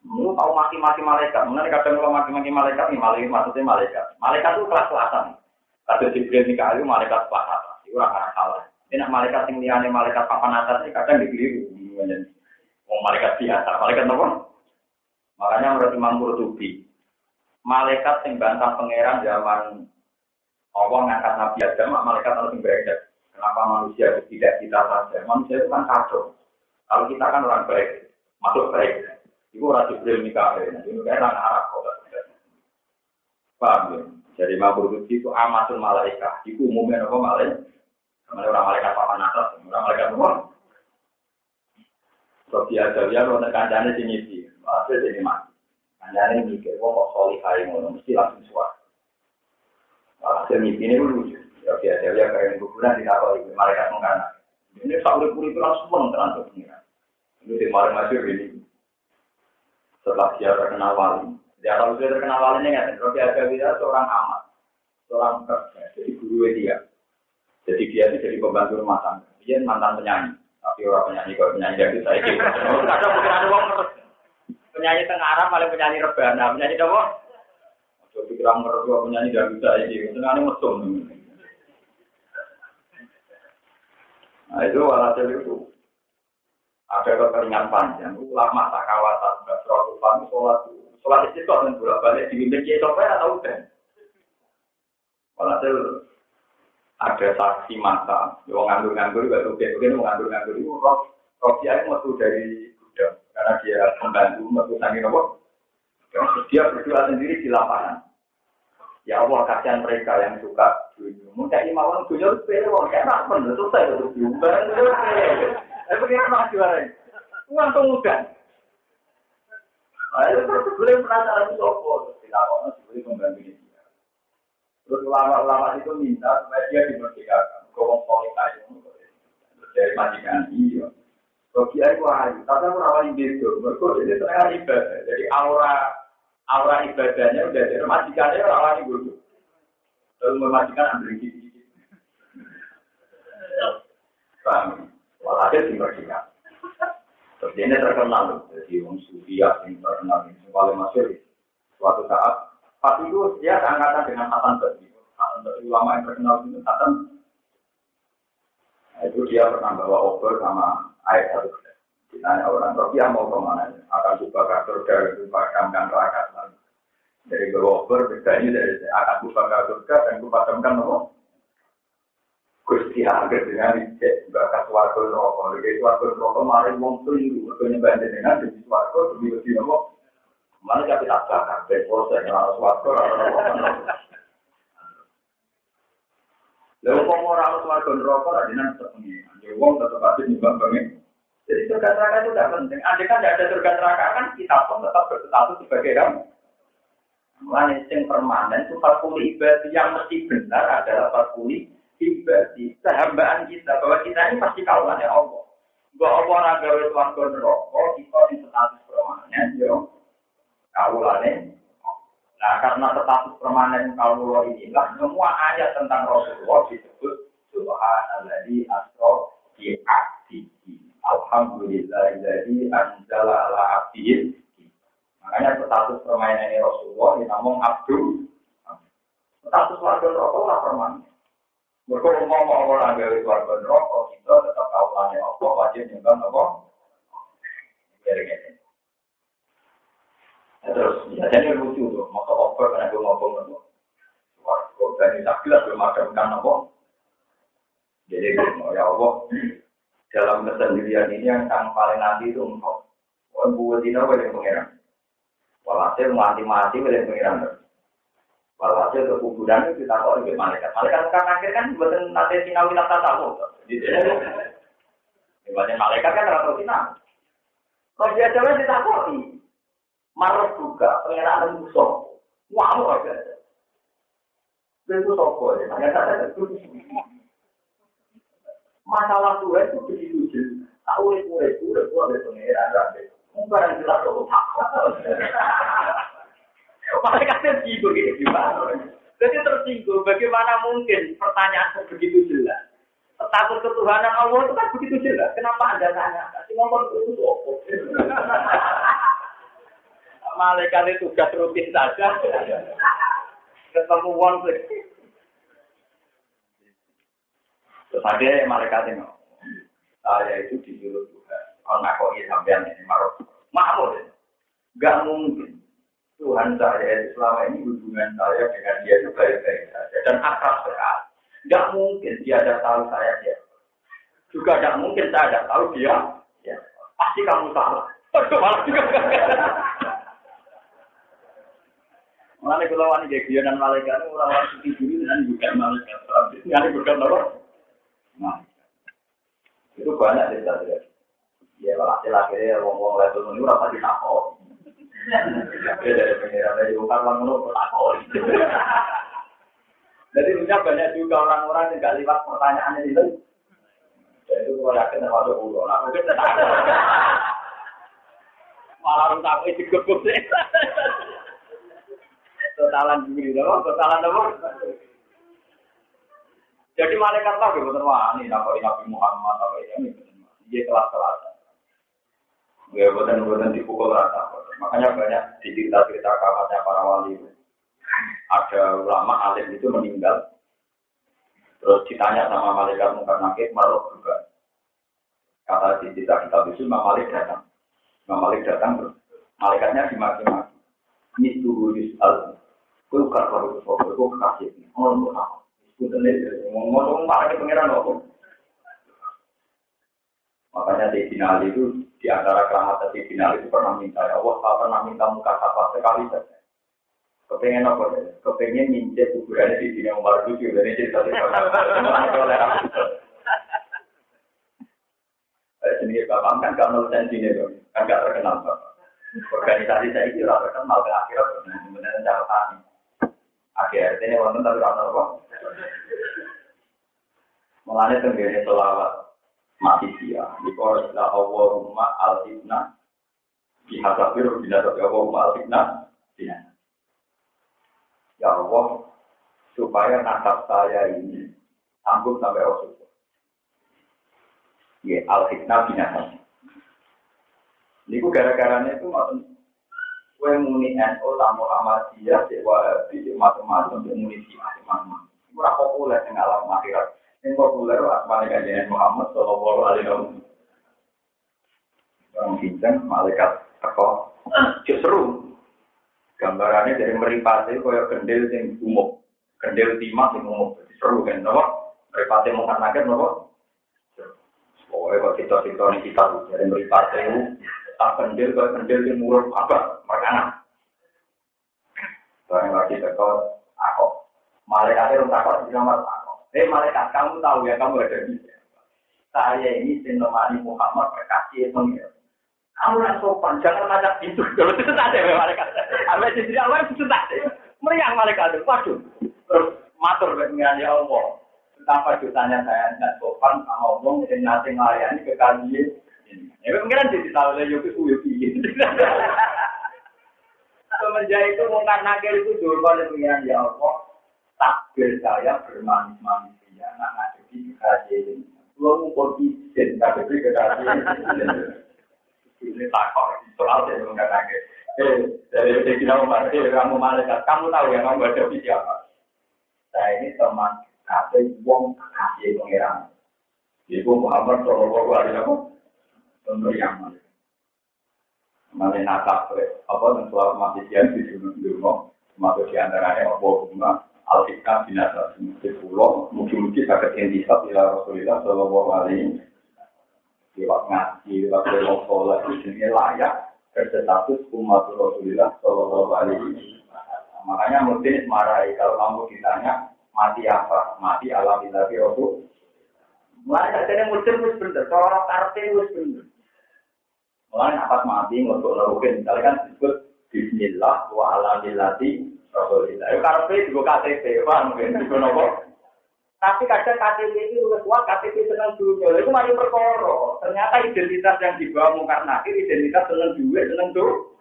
Mau tahu mati-mati malaikat, mana kadang kalau mati-mati malaikat nih malaikat maksudnya malaikat. Malaikat itu kelas-kelasan. Kata Jibril Mikael malaikat kelas atas, itu orang salah. Ini nak malaikat yang liane malaikat papan atas ini kadang dikeliru. Mau malaikat biasa, malaikat apa? Makanya menurut Imam Qurtubi, malaikat yang bantah pangeran zaman Allah ngangkat Nabi Adam, malaikat harus berbeda. Kenapa manusia itu tidak kita saja? Manusia itu kan kacau. Kalau kita kan orang baik, masuk baik. Itu orang Jibril Mikael. Ini kan orang Arab kok. Paham ya? Jadi Mabrur itu amatul malaikat. Itu umumnya apa malaikat? Namanya orang malaikat papan atas, orang malaikat luar. Sofia Jawiyah, kalau kancane sini masih jadi mati. Kancane mikir, wah kok solihai ngono, mesti langsung suara. Hasil mimpi ini lucu. Ya biasa ya kayak kuburan di kapal ini malaikat mengkana. Ini sampai puri itu langsung pun terang pengiran. Ini di malam masuk ini. Setelah dia terkenal wali, dia tahu dia terkenal wali ini kan. Robi dia seorang amat, seorang kerja, jadi guru dia. Jadi dia itu jadi pembantu rumah tangga. Dia mantan penyanyi, tapi orang penyanyi kalau penyanyi dari saya gitu. Ada mungkin ada penyanyi tengah Arab paling penyanyi rebana, penyanyi apa? Jadi kira mertua penyanyi gak bisa ini, senangnya mesum. Nah itu walhasil itu. Ada kekeringan panjang, ulama tak kawasan, nggak suatu pan, sholat, sholat itu dan bolak balik dibimbing kiai atau udah. Walhasil ada saksi mata, yang nganggur-nganggur juga tuh, mungkin nganggur-nganggur itu dia metu dari karena dia membantu sangi nopo. Dia berdua sendiri di lapangan. Ya Allah kasihan mereka yang suka dunia. Mungkin imawan dunia itu sepele, wong kayak nak pun selesai untuk diubah. Eh begini nak juara. Langsung mudah. Ayo terus beliau penasaran itu apa? Tidak apa, boleh membantu dia. Terus ulama-ulama itu minta supaya dia dimerdekakan. Kau solid aja, dari majikan iya. Dia itu ayu, tapi aku rawani beda. Mereka jadi setengah ibadah. Jadi aura aura ibadahnya udah jadi majikannya lain dulu. Lalu memajikan ambil gigi. Paham? Walhasil dimajikan. Terus ini terkenal, jadi orang sufi yang terkenal ini paling masuk suatu saat. Pas itu dia seangkatan dengan Hasan Basri. Hasan Basri ulama yang terkenal itu Hasan. Dia pernah bawa obor sama air satu Ditanya orang Rofiah mau ke mana? Akan buka surga, buka kamkan neraka. Dari Gowober, bedanya dari akan buka surga dan buka kamkan nopo. Gusti Angger dengan ijek bakat warga rokok. Jadi warga rokok mari wong keliru. Mereka nyembah dengan jadi warga lebih nopo. Mana jadi tak bakar. Ben proses harus warga rokok. Lalu kok orang harus warga rokok ada nanti sepengi. Jadi wong tetap aja nyembah banget. Jadi surga neraka itu tidak penting. Andai kan tidak ada surga neraka kan kita pun tetap berstatus sebagai ram. Mulanya yang permanen itu parkuli ibadah yang mesti benar adalah parkuli ibadi, sehambaan kita bahwa kita ini pasti kawalan ya Allah. Gak apa orang gawe suarga neraka, kita di status permanen, yo kawalannya. Nah karena status permanen kawalan inilah semua ayat tentang Rasulullah disebut Subhanalladzi asra bi. Alhamdulillah jadi anjala ala abdihi. Makanya status permainan Rasulullah dinamung abdu. Status warga neraka lah permanen. Mereka mau orang gawe keluarga rokok, kita tetap tanya apa, wajib nyembah apa. Terus, ya jadi lucu tuh, maka over karena gue ngomong apa. Warga dari sakilah belum ada kan apa. Jadi, ya Allah, dalam kesendirian ini yang paling nanti itu engkau. Wah, buat ini apa yang pengiran? Walhasil mati-mati oleh pengiran. Walhasil ke kuburan itu kita kok lebih malaikat. Malaikat kan akhir kan buatan nanti sinau kita tak tahu. Ibaratnya malaikat kan rata sinau. Kalau dia coba kita kok marah juga pengenalan musuh. Wah, mau aja. Itu sopo ya. Masalah tua itu begitu jelas. Tahu itu itu itu itu ada pengenalan rambut. Mungkin jelas itu Malaikat tersinggung gitu gimana? Jadi tersinggung, bagaimana mungkin pertanyaan begitu jelas? Status ketuhanan Allah itu kan begitu jelas. Kenapa Anda tanya? Kasih ngomong itu? Malaikat itu tugas rutin saja. Ketemu uang sih. Terus ada malaikat ini. Saya itu disuruh Tuhan. Kalau nggak kok sampean ini marah. Mahmud. Gak mungkin. Tuhan saya selama ini hubungan saya dengan dia itu baik-baik saja dan akrab sekali. Tidak mungkin dia ada tahu saya dia. Juga tidak mungkin saya ada tahu dia. Ya. Pasti kamu salah. malah juga. Mengenai kalau wanita dia dan malaikat itu orang-orang suci dulu dengan bukan malaikat. Ini bukan apa? Nah, itu banyak cerita dia. Ya, laki-laki, wong-wong level ini rasa ditakut. Jadi punya banyak juga orang-orang yang gak lihat pertanyaan itu. Jadi itu kalau yakin ada ulo, malah itu gebuk sih. Totalan diri, dong, totalan apa? Jadi malaikat lah wah ini Nabi Muhammad, apa ini, dia kelas-kelas. Ya, buatan-buatan dipukul rata. Makanya banyak di cerita-cerita kamarnya para wali. Ada ulama alim itu meninggal. Terus ditanya sama malaikat mungkar nakit, marok juga. Kata di cerita kita itu, Imam Malik datang. Imam Malik datang, terus malaikatnya dimaki-maki. Tuh Yus'al. Bukan kalau itu, gue kekasih. Ngomong apa? Tenis, ngomong-ngomong, makanya pengiran apa? Makanya di final itu di antara keramat di final itu pernah minta ya Allah, saya pernah minta muka apa sekali saja. Kepengen apa ya? Kepengen nyincet kuburannya di sini Umar lucu dari cerita cerita. Sendiri bapak kan gak nol sini kan gak terkenal bapak. Organisasi saya itu terkenal ke akhirat sebenarnya cara tani. Akhirnya ini wonten tapi rasa apa? Mulanya tenggine selawat mati dia. Jika la Allahumma al-fitnah dihadapir bila tapi Allahumma al-fitnah Ya Allah, supaya nasab saya ini sanggup sampai Rasulullah. Ya, al-fitnah binatang. Ini gara-garanya itu maksud Kue muni NU tamu Ahmadiyah, cek wahabi, macam-macam, cek muni siapa, macam-macam. Itu populer yang alam akhirat. Yang populer asmane kajian Muhammad Shallallahu Alaihi Wasallam. Orang bincang malaikat teko seru. Gambarannya dari meripati kaya kendil yang umum, kendil timah yang umum, seru kan, apa? Meripati mungkin nakir nopo. Pokoknya kok kita-kita ini kita dari meripati tak kendil, kalau kendil di mulut apa makanan. Barang lagi tekor, aku. Malaikat itu takut di kamar aku. Eh malaikat kamu tahu ya kamu ada di Saya ini sinomani Muhammad berkasih pengira. Kamu nak sopan, jangan macam itu. Kalau itu tak ada malaikat. Apa sih awal itu tak ada. Meriang malaikat itu, waduh. Terus matur dengan ya Allah. Betapa dosanya saya tidak sopan sama Allah yang nanti melayani ke kalian. Ya pengiran jadi tahu lah yuk Semenjak itu mungkin nakir itu jorban dengan ya Allah. Takbir saya bermanis-manis ya. Nak ngadepi ini. Gua ngumpul izin, ngadepi kekasih ini takor soal saya nggak kaget. Eh, dari kita mau eh, kamu malaikat, kamu tahu yang kamu di siapa? Saya ini teman kata wong kasih pangeran. Ibu Muhammad Shallallahu Alaihi Wasallam untuk yang mana? Mana nakap apa dan soal masih siap di dunia dunia, termasuk di antaranya apa bunga? Al-Hikmah binasa di pulau, mungkin-mungkin sakit intisab ila Rasulullah Shallallahu Alaihi lewat ngaji, lewat lewat sholat, ini layak berstatus umat Rasulullah Shallallahu Alaihi Makanya mungkin marahi kalau kamu ditanya mati apa, mati alhamdulillah Rasul. Mulai katanya muslim itu bener, kalau karpe itu bener. Mulai apa mati untuk lakukan, misalnya kan disebut Bismillah wa alhamdulillah Rasulullah. Itu karpe juga KTP, paham mungkin, itu nopo. Tapi kadang KTP itu lebih kuat, KTP senang dunia. Itu masih perkara. Ternyata identitas yang dibawa mungkar nakir, identitas senang duit, senang tuh.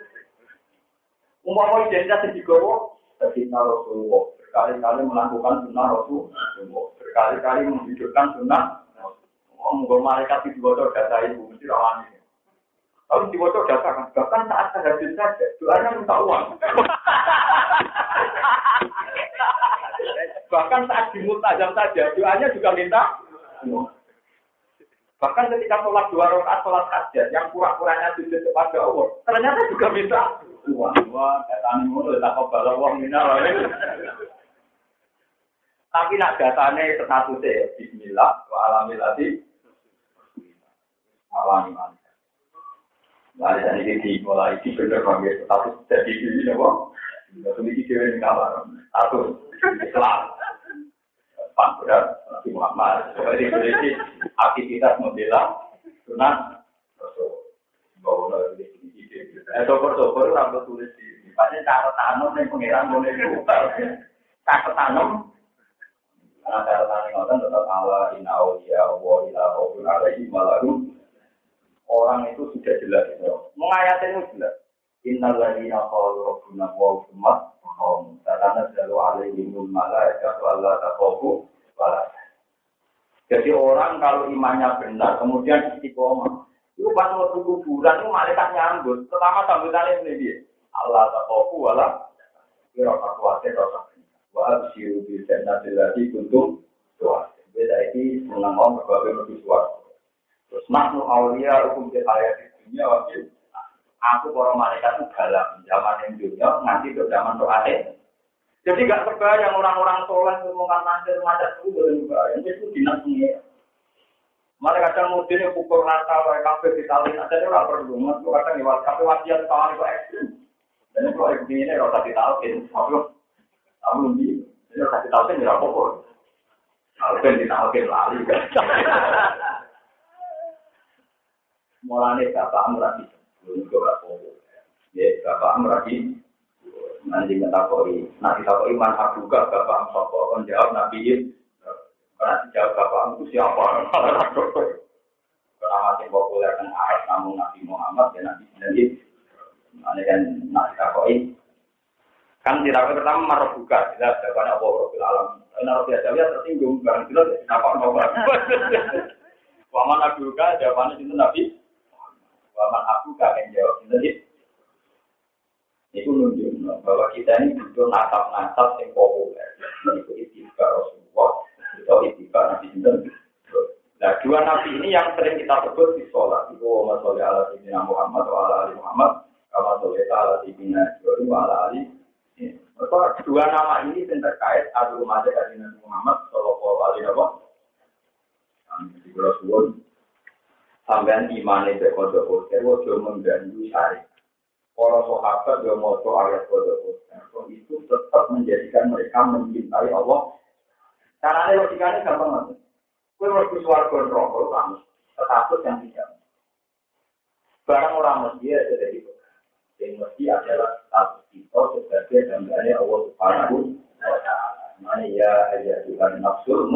Umpama identitas yang dibawa, Sayyidina Rasulullah. Berkali-kali melakukan sunnah Rasulullah. Berkali-kali menghidupkan sunnah. Oh, mungkin malaikat di bawah data ibu, mesti rawani. Kalau data kan, bahkan saat terhadap saja, doanya minta uang. Bahkan saat di mutajam saja, doanya juga minta. Bahkan ketika sholat dua rakaat sholat hajat yang pura-puranya sujud kepada Allah, ternyata juga minta uang. Wah, datanya mulu, tak kebal uang minal. Tapi nak datanya statusnya Bismillah, wa alamilati, alami mani. Nah, dari ini mulai di bener panggil status jadi ini apa? Tidak memiliki cewek yang kalah. Status Islam. Pak Berat, Nabi Muhammad. Jadi ini aktivitas membela sunnah ini. Eh, sopor-sopor rambut tulis di Padahal cara tanam yang pengiran boleh buka. Cara tanam. Karena cara tanam ngotot tetap Allah inna awliya wa ila awliya malarum. Orang itu sudah jelas. Mengayatin itu jelas. Innal ladina qalu rabbuna wa umat kaum. Karena selalu alaihimul malaikat wala taqafu wala. Jadi orang kalau imannya benar, kemudian istiqomah, itu pas waktu kuburan itu malaikat nyambut. Pertama sambutannya ini dia. Allah taqafu wala. Kira kekuatan rasa. Wa absyiru bi kuntum. Beda suatu. Terus nahnu awliya hukum di ayat dunia wakil aku para malaikat itu galak zaman yang dunia nanti ke zaman doa jadi gak terbayang orang-orang soleh ngomongkan nanti macam itu boleh juga yang itu dinas ini Mereka kadang mungkin yang pukul rata, kayak kafe di tali, ada orang perlu, mas kadang lewat kafe wasiat kawan itu ekstrim. Dan kalau begini ini rasa ditalkin, kamu lebih, ini rasa ditalkin ya apa Kalau kan ditalkin lali kan. Mulanya bapak merati untuk Ya, bapak meragi nanti ngetakoi. Nanti takoi man abuka bapak sopo kon jawab nabi Karena dijawab bapak itu siapa? Karena masih populer kan Arab namun Nabi Muhammad ya Nabi jadi Nanti kan nanti takoi. Kan tidak pertama marah buka, jelas jawabannya apa Rabbil Alam. Karena Rabbil Alam tersinggung, barang jelas kenapa nomor. Waman abuka jawabannya itu Nabi Waman aku gak jawab jadi itu nunjuk bahwa kita ini butuh natap-natap yang populer. Itu itibar Rasulullah, itu itibar Nabi Sinten. Nah, dua nabi ini yang sering kita sebut di sholat. Itu wa sholli ala sayyidina Muhammad wa ala ali Muhammad. Kama sholli ala sayyidina Ibrahim wa ala ali. Maka dua nama ini yang terkait adu umat dari Nabi Muhammad sallallahu alaihi wasallam kula suwun sampean imane be kodok koster ojo mengganggu syariat. Para sahabat yang mau ayat kodok koster itu tetap menjadikan mereka mencintai Allah. Caranya logikanya gampang banget. Kue ke suarga neraka kamu status yang tidak. Barang orang mesti ada di yang mesti adalah status kita sebagai gambarnya Allah Subhanahu wa Ta'ala. Mana ya ayat Tuhan nafsul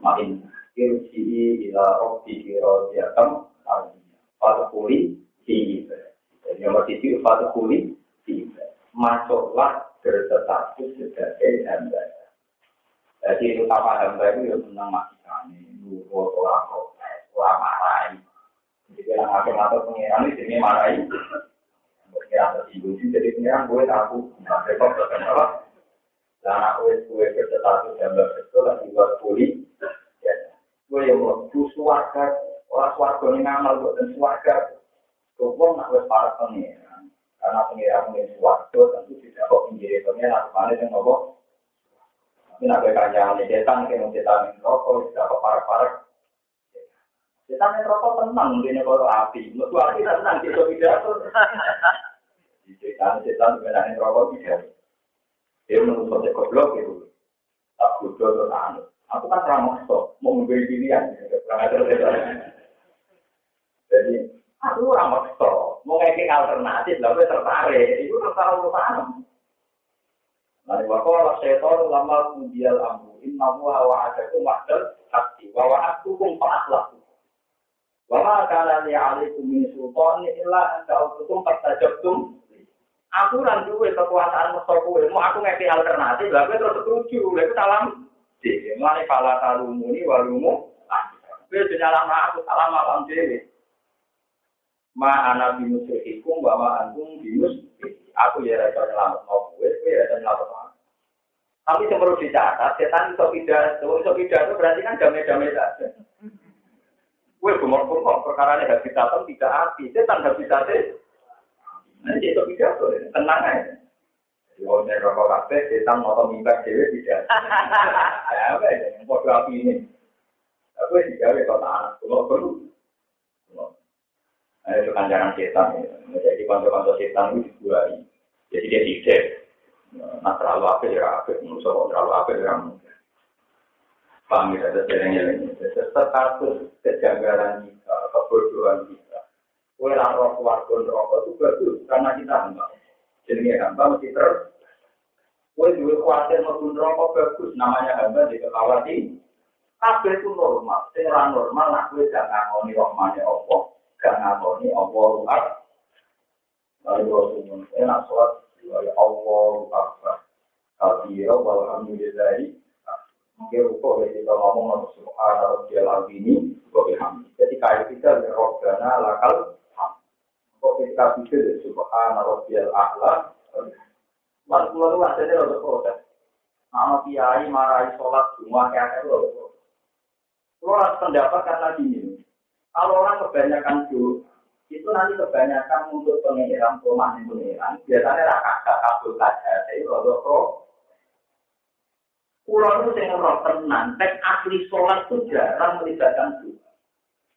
makin irji'i ila rabbi radiyatan Fatukuli di Jadi nomor tujuh Fatukuli di Masuklah berstatus sebagai hamba. Jadi utama hamba itu yang senang kami, nurut orang protes, orang marahi. Jadi yang atau pengiran ini marahi. Pengiran tersinggung jadi pengiran gue takut. Nah, besok apa? Dan aku gue berstatus hamba betul lagi buat kuli. Gue yang mau suarga Orang suarga ini ngamal buatan suarga. Kau nak wes para pengiran. Karena pengiran pengiran suarga tentu tidak kok pinggir pengiran atau mana yang ngobok. Tapi nak berkanya ini setan yang setan yang rokok tidak kok para. Setan yang rokok tenang ini kalau api. Menurut api tenang kita tidak. Setan setan sebenarnya rokok tidak. Dia menurut saya goblok itu. Tak bodoh atau Aku kan ramah mau membeli pilihan. Jadi aku orang maksa, mau ngekik alternatif, lalu tertarik, itu untuk paham. Nah, wakola setor lama kudial amru, inna huwa wa adaku mahdal hati, wa wa aku pun fa'atlah. Wa ma kana li min sultan illa anta utukum fastajabtum. Aku ora duwe kekuasaan mesti kowe, mau aku ngekik alternatif, lalu terus setuju, lalu salam. Jadi, mulai pala talumuni walumu, Kowe jenyalah aku salam alam dhewe ma ana binus ikum wa ma antum binus aku ya rasa nyelamat mau gue gue ya nyelamat mau tapi yang perlu dicatat setan tidak itu tidak itu berarti kan damai-damai saja gue bumor perkara ini habis datang tidak api setan habis datang nanti tidak tuh tenang aja Kalau nih rokok kafe, setan mau mimpi dewi tidak. Ya, ya? Yang bodoh api ini. Aku ada kota anak. Kalau perlu, Nah, itu kancaran setan. Ya. Jadi kantor-kantor setan itu dibuai. Jadi dia tidak. Nah, terlalu apa ya apa? Menurut terlalu apa ya Paham ya, ada jalan-jalan. Status kejanggalan kita, kebodohan kita. Kue roh keluarga rokok itu bagus, karena kita hamba. Jadi hamba mesti ter. Kue juga khawatir maupun rokok bagus, namanya hamba di kekawati. Kabel itu normal, secara normal, nah kue jangan ngomongin rohmanya Allah gak ngakoni Allah ruhat. Lalu Rasulullah enak sholat ya Allah Akbar. Kabira walhamdulillahi. Mungkin rukuk ya kita ngomong sama subhanallah dia lagi ini. Jadi kayak kita ya Rabbana lakal ham. Kok kita bisa ya subhanallah dia a'la. Lalu lalu ada ada protes. Nama kiai marahi sholat semua kayak itu. Kalau pendapat karena gini, kalau orang kebanyakan doa, itu nanti kebanyakan untuk pengirang rumah yang pengirang, biasanya rakyat kabul saja, jadi rodo pro. Pulau itu saya roh tenang, tek asli sholat itu jarang melibatkan doa.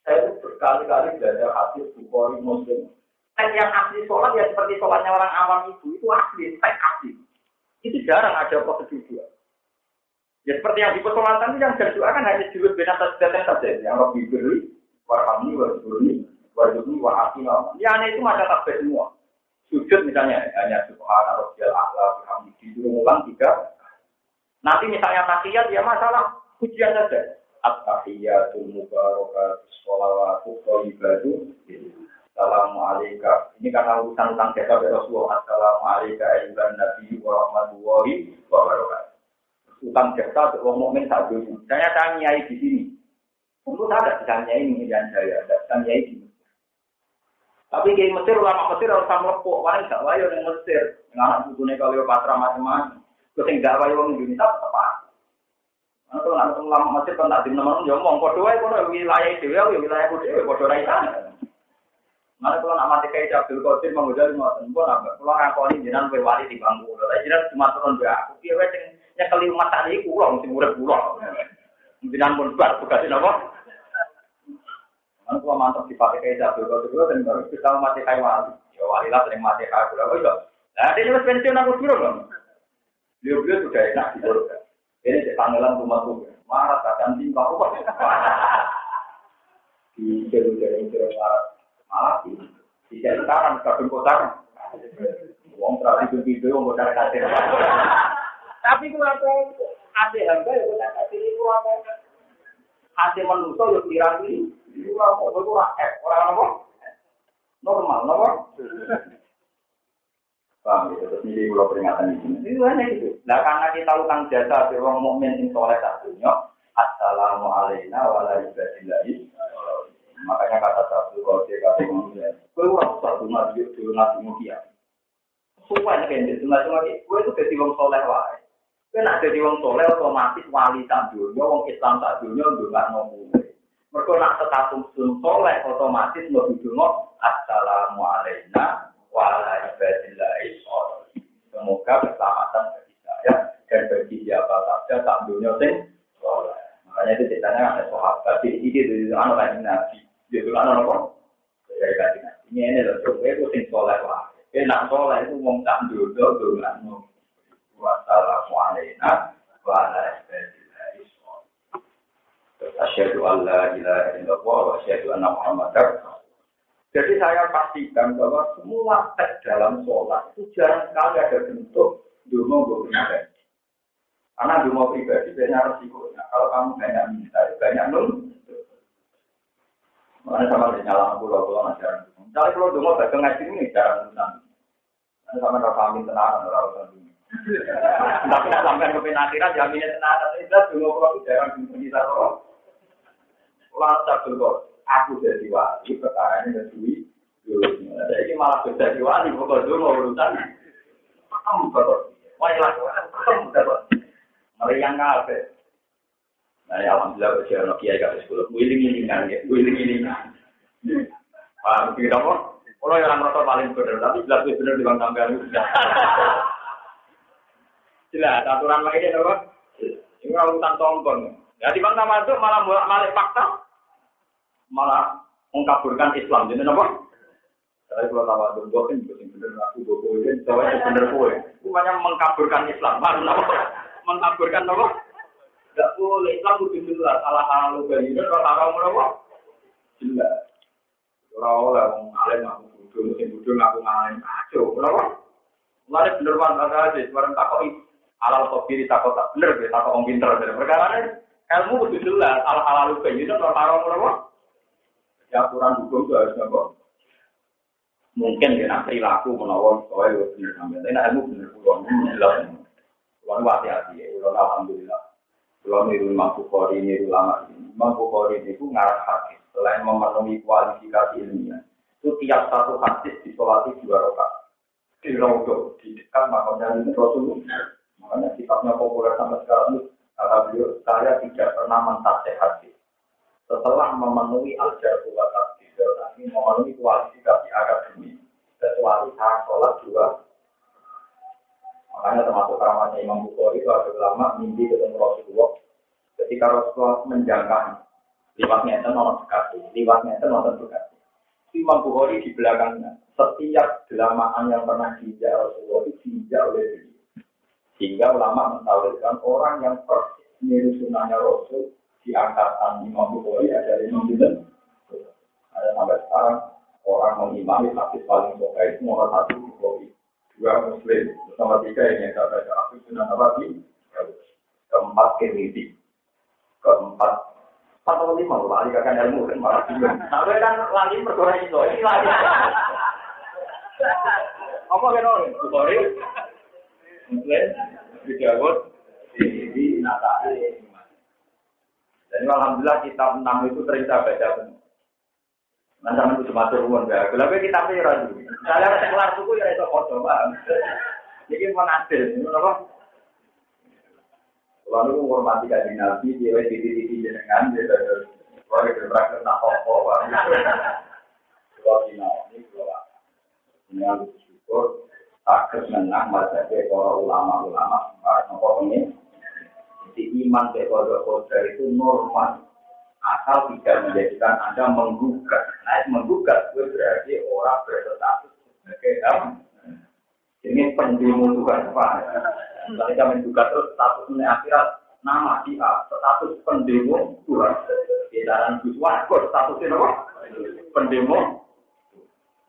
Saya itu berkali-kali belajar hadis Bukhari Muslim. Tek yang asli sholat ya seperti sholatnya orang awam itu, itu asli, tek asli. Itu jarang ada prosedur doa. Ya seperti yang di pesolatan yang berdoa kan hanya jurus bina saja saja, yang lebih beri, warhamni warjuni warjuni wahafina. Ya aneh itu ada takbir semua. Sujud misalnya hanya subhana rabbiyal a'la bihamdihi diulang tiga. Nanti misalnya tahiyat ya masalah pujian saja. At-tahiyatul mubarakatus sholawatu thayyibatu. Assalamualaikum. Ini karena urusan tentang kita Rasulullah. Assalamualaikum ayuhan nabi wa rahmatullahi wa. Utang jasa untuk mukmin saat dulu. Saya tanya di sini. Tentu ada misalnya ini saya, ada misalnya ini. Tapi kayak Mesir, ulama Mesir harus sama lepuk, wah gak wayo yang Mesir. Anak putune Cleopatra macam-macam. Terus yang gak wayo yang Indonesia. Karena kalau anak ulama Mesir kan tak di mana-mana ngomong, podo wae kono wilayah dhewe, wilayah dhewe, podo ra isane. Mana kalau nak mati kayak Abdul Qadir mengudar mau pun apa? Kalau ngakoni jenengan wali di bangku, jenengan cuma turun dua. Aku kira yang nyekeli umat tadi kurang, mesti murid kurang. Jenengan pun bar tugasin apa? Kan kalau mantap dipakai kayak jatuh, kalau dulu dan baru kita mati kayak wali. Ya wali lah sering mati kayak gula. Oh iya. Nah, ini mas pensiun aku dulu loh. Beliau-beliau sudah enak di surga. Ini panggilan rumah tuh. Marah kadang tinggal kok. Di jauh-jauh jauh marah. Malah di di kadang kotak. Uang terakhir itu video mau cari kasih. Tapi kurang kok. Ada hamba ya kita kasih ini kurang kok. Ada manusia yang dirapi. Itu kurang. Itu kurang F. Orang apa? Normal, apa? Paham gitu, terus ini kalau peringatan di sini. Itu hanya gitu. Nah karena kita utang jasa di orang mukmin yang soleh satunya, Assalamualaikum warahmatullahi wabarakatuh. Makanya kata satu kalau dia kata manusia, gue orang satu nabi dulu nabi mulia. Semua yang kayak gitu, nabi mulia, gue itu jadi orang soleh wae. Gue nak jadi orang soleh otomatis wali tak dunia, orang Islam tak dunia, nggak ngomong. Mereka nak status soleh otomatis mau duduk Assalamualaikum wala ibadillahi Semoga keselamatan bagi saya dan bagi siapa saja tak dunia sing soleh. Makanya itu ceritanya ada sahabat di sini itu anak lagi nabi. Itu anak apa? Dari kaji nabi. Ini ini loh, coba itu sing soleh lah. Enak soleh itu mau tak dunia dunia. Wassalamualaikum wala ibadillahi Asyhadu an la ilaha illallah wa asyhadu anna Muhammadar jadi saya pastikan bahwa semua teks dalam sholat itu jarang sekali ada bentuk dungo pribadi. Karena dungo pribadi banyak resikonya. Kalau kamu banyak minta, banyak nul. Makanya sama dengan nyala pulau pulau jarang. Misalnya kalau dungo baca ngaji ini jarang nul. Karena sama rasa amin tenang, rasa dunia. Tapi nak sampai ke penakhiran jaminnya tenang. Tapi jelas dungo pulau jarang bisa loh. Lantas dulu aku jadi wali, perkara ini jadi Jadi ini malah jadi wali, pokok dulu urusan. Kamu betul. Wali lah, kamu betul. Yang kafe. Nah, ya alhamdulillah berjalan no kiai kafir sekolah. Wiling ilingan ya, wiling ilingan. Paham begitu apa? Kalau yang merasa paling benar, tapi jelas benar di bang tangga Jelas, aturan lagi apa? Ini urusan tombol. Ya di bang itu malah malah fakta malah mengkaburkan Islam. Jadi apa? Saya kalau tahu ada gue kan juga bener aku gue gue Jawa itu bener gue. Bukannya mengkaburkan Islam. Mana apa? Mengkaburkan apa? Tidak boleh Islam itu jelas. Salah hal lu dari itu kalau haram apa? Jelas. Orang orang alim aku bodoh, musim bodoh aku ngalim kacau. Kenapa? Mulai bener banget aja. Sekarang takoi alal kopi takut tak bener, takut orang pinter. Perkara ilmu itu jelas. Hal hal lu dari itu kalau haram apa? Ya aturan hukum itu harus apa? Mungkin kena perilaku menawan soalnya benar sampai. Tapi ilmu benar pulau ini jelas. Pulau hati-hati ya. Pulau alhamdulillah. Pulau niru Imam Bukhari niru lama ini. Imam Bukhari itu ngarah hadis. Selain memenuhi kualifikasi ilmiah, itu tiap satu hadis disolati dua rakaat. Di Raudhah, di dekat makamnya Rasulullah. Makanya kitabnya populer sampai sekarang kata beliau, saya tidak pernah mentafsir hadis setelah memenuhi al-jarhu wa ini memenuhi kualifikasi akademi kecuali saat sholat juga. Makanya termasuk keramatnya Imam Bukhari itu ada ulama mimpi ketemu Rasulullah. Ketika Rasulullah menjangkau liwatnya itu nomor sekali liwatnya itu nomor sekali Imam Bukhari di belakangnya setiap delamaan yang pernah diinjak Rasulullah itu diinjak oleh dia sehingga ulama mentawilkan orang yang persis mirip sunnahnya Rasul di angkatan Imam Bukhari ada Imam Bukhari. Ada sampai sekarang orang mengimami hadis paling pokok itu nomor satu Bukhari, dua Muslim, nomor tiga yang saya baca aku sudah Nabi, keempat Kirmidi, keempat. Empat atau lima lagi kakak ilmu kan malah bingung. Tapi kan lagi perkara itu, ini lagi. Apa kan orang Bukhari, Muslim, Bidawud, di. Dan alhamdulillah kitab enam itu sering baca benar. Nanti itu cuma turun ya. Kita pira dulu? Saya ada kelar suku ya itu bang. Jadi mau apa? Lalu menghormati kajian nabi, dia di titik jenengan, dia terus kalau berakhir nak foto bang. Kalau ini kalau dengan tak menang baca para ulama-ulama, para ini. Jadi iman kodok kodok itu normal. asal tidak menjadikan anda menggugat. Nah, menggugat itu berarti orang berstatus sebagai apa? Ini pendemo Tuhan apa? Ketika menggugat terus statusnya akhirat nama dia status pendemo Tuhan. Edaran Guswan, kok statusnya apa? Pendemo.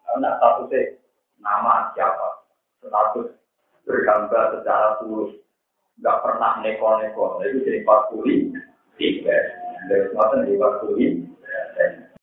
Karena statusnya nama siapa? Status berhamba secara tulus. Nggak pernah neko-neko. Itu jadi 40 tiga. Dari semacam di 40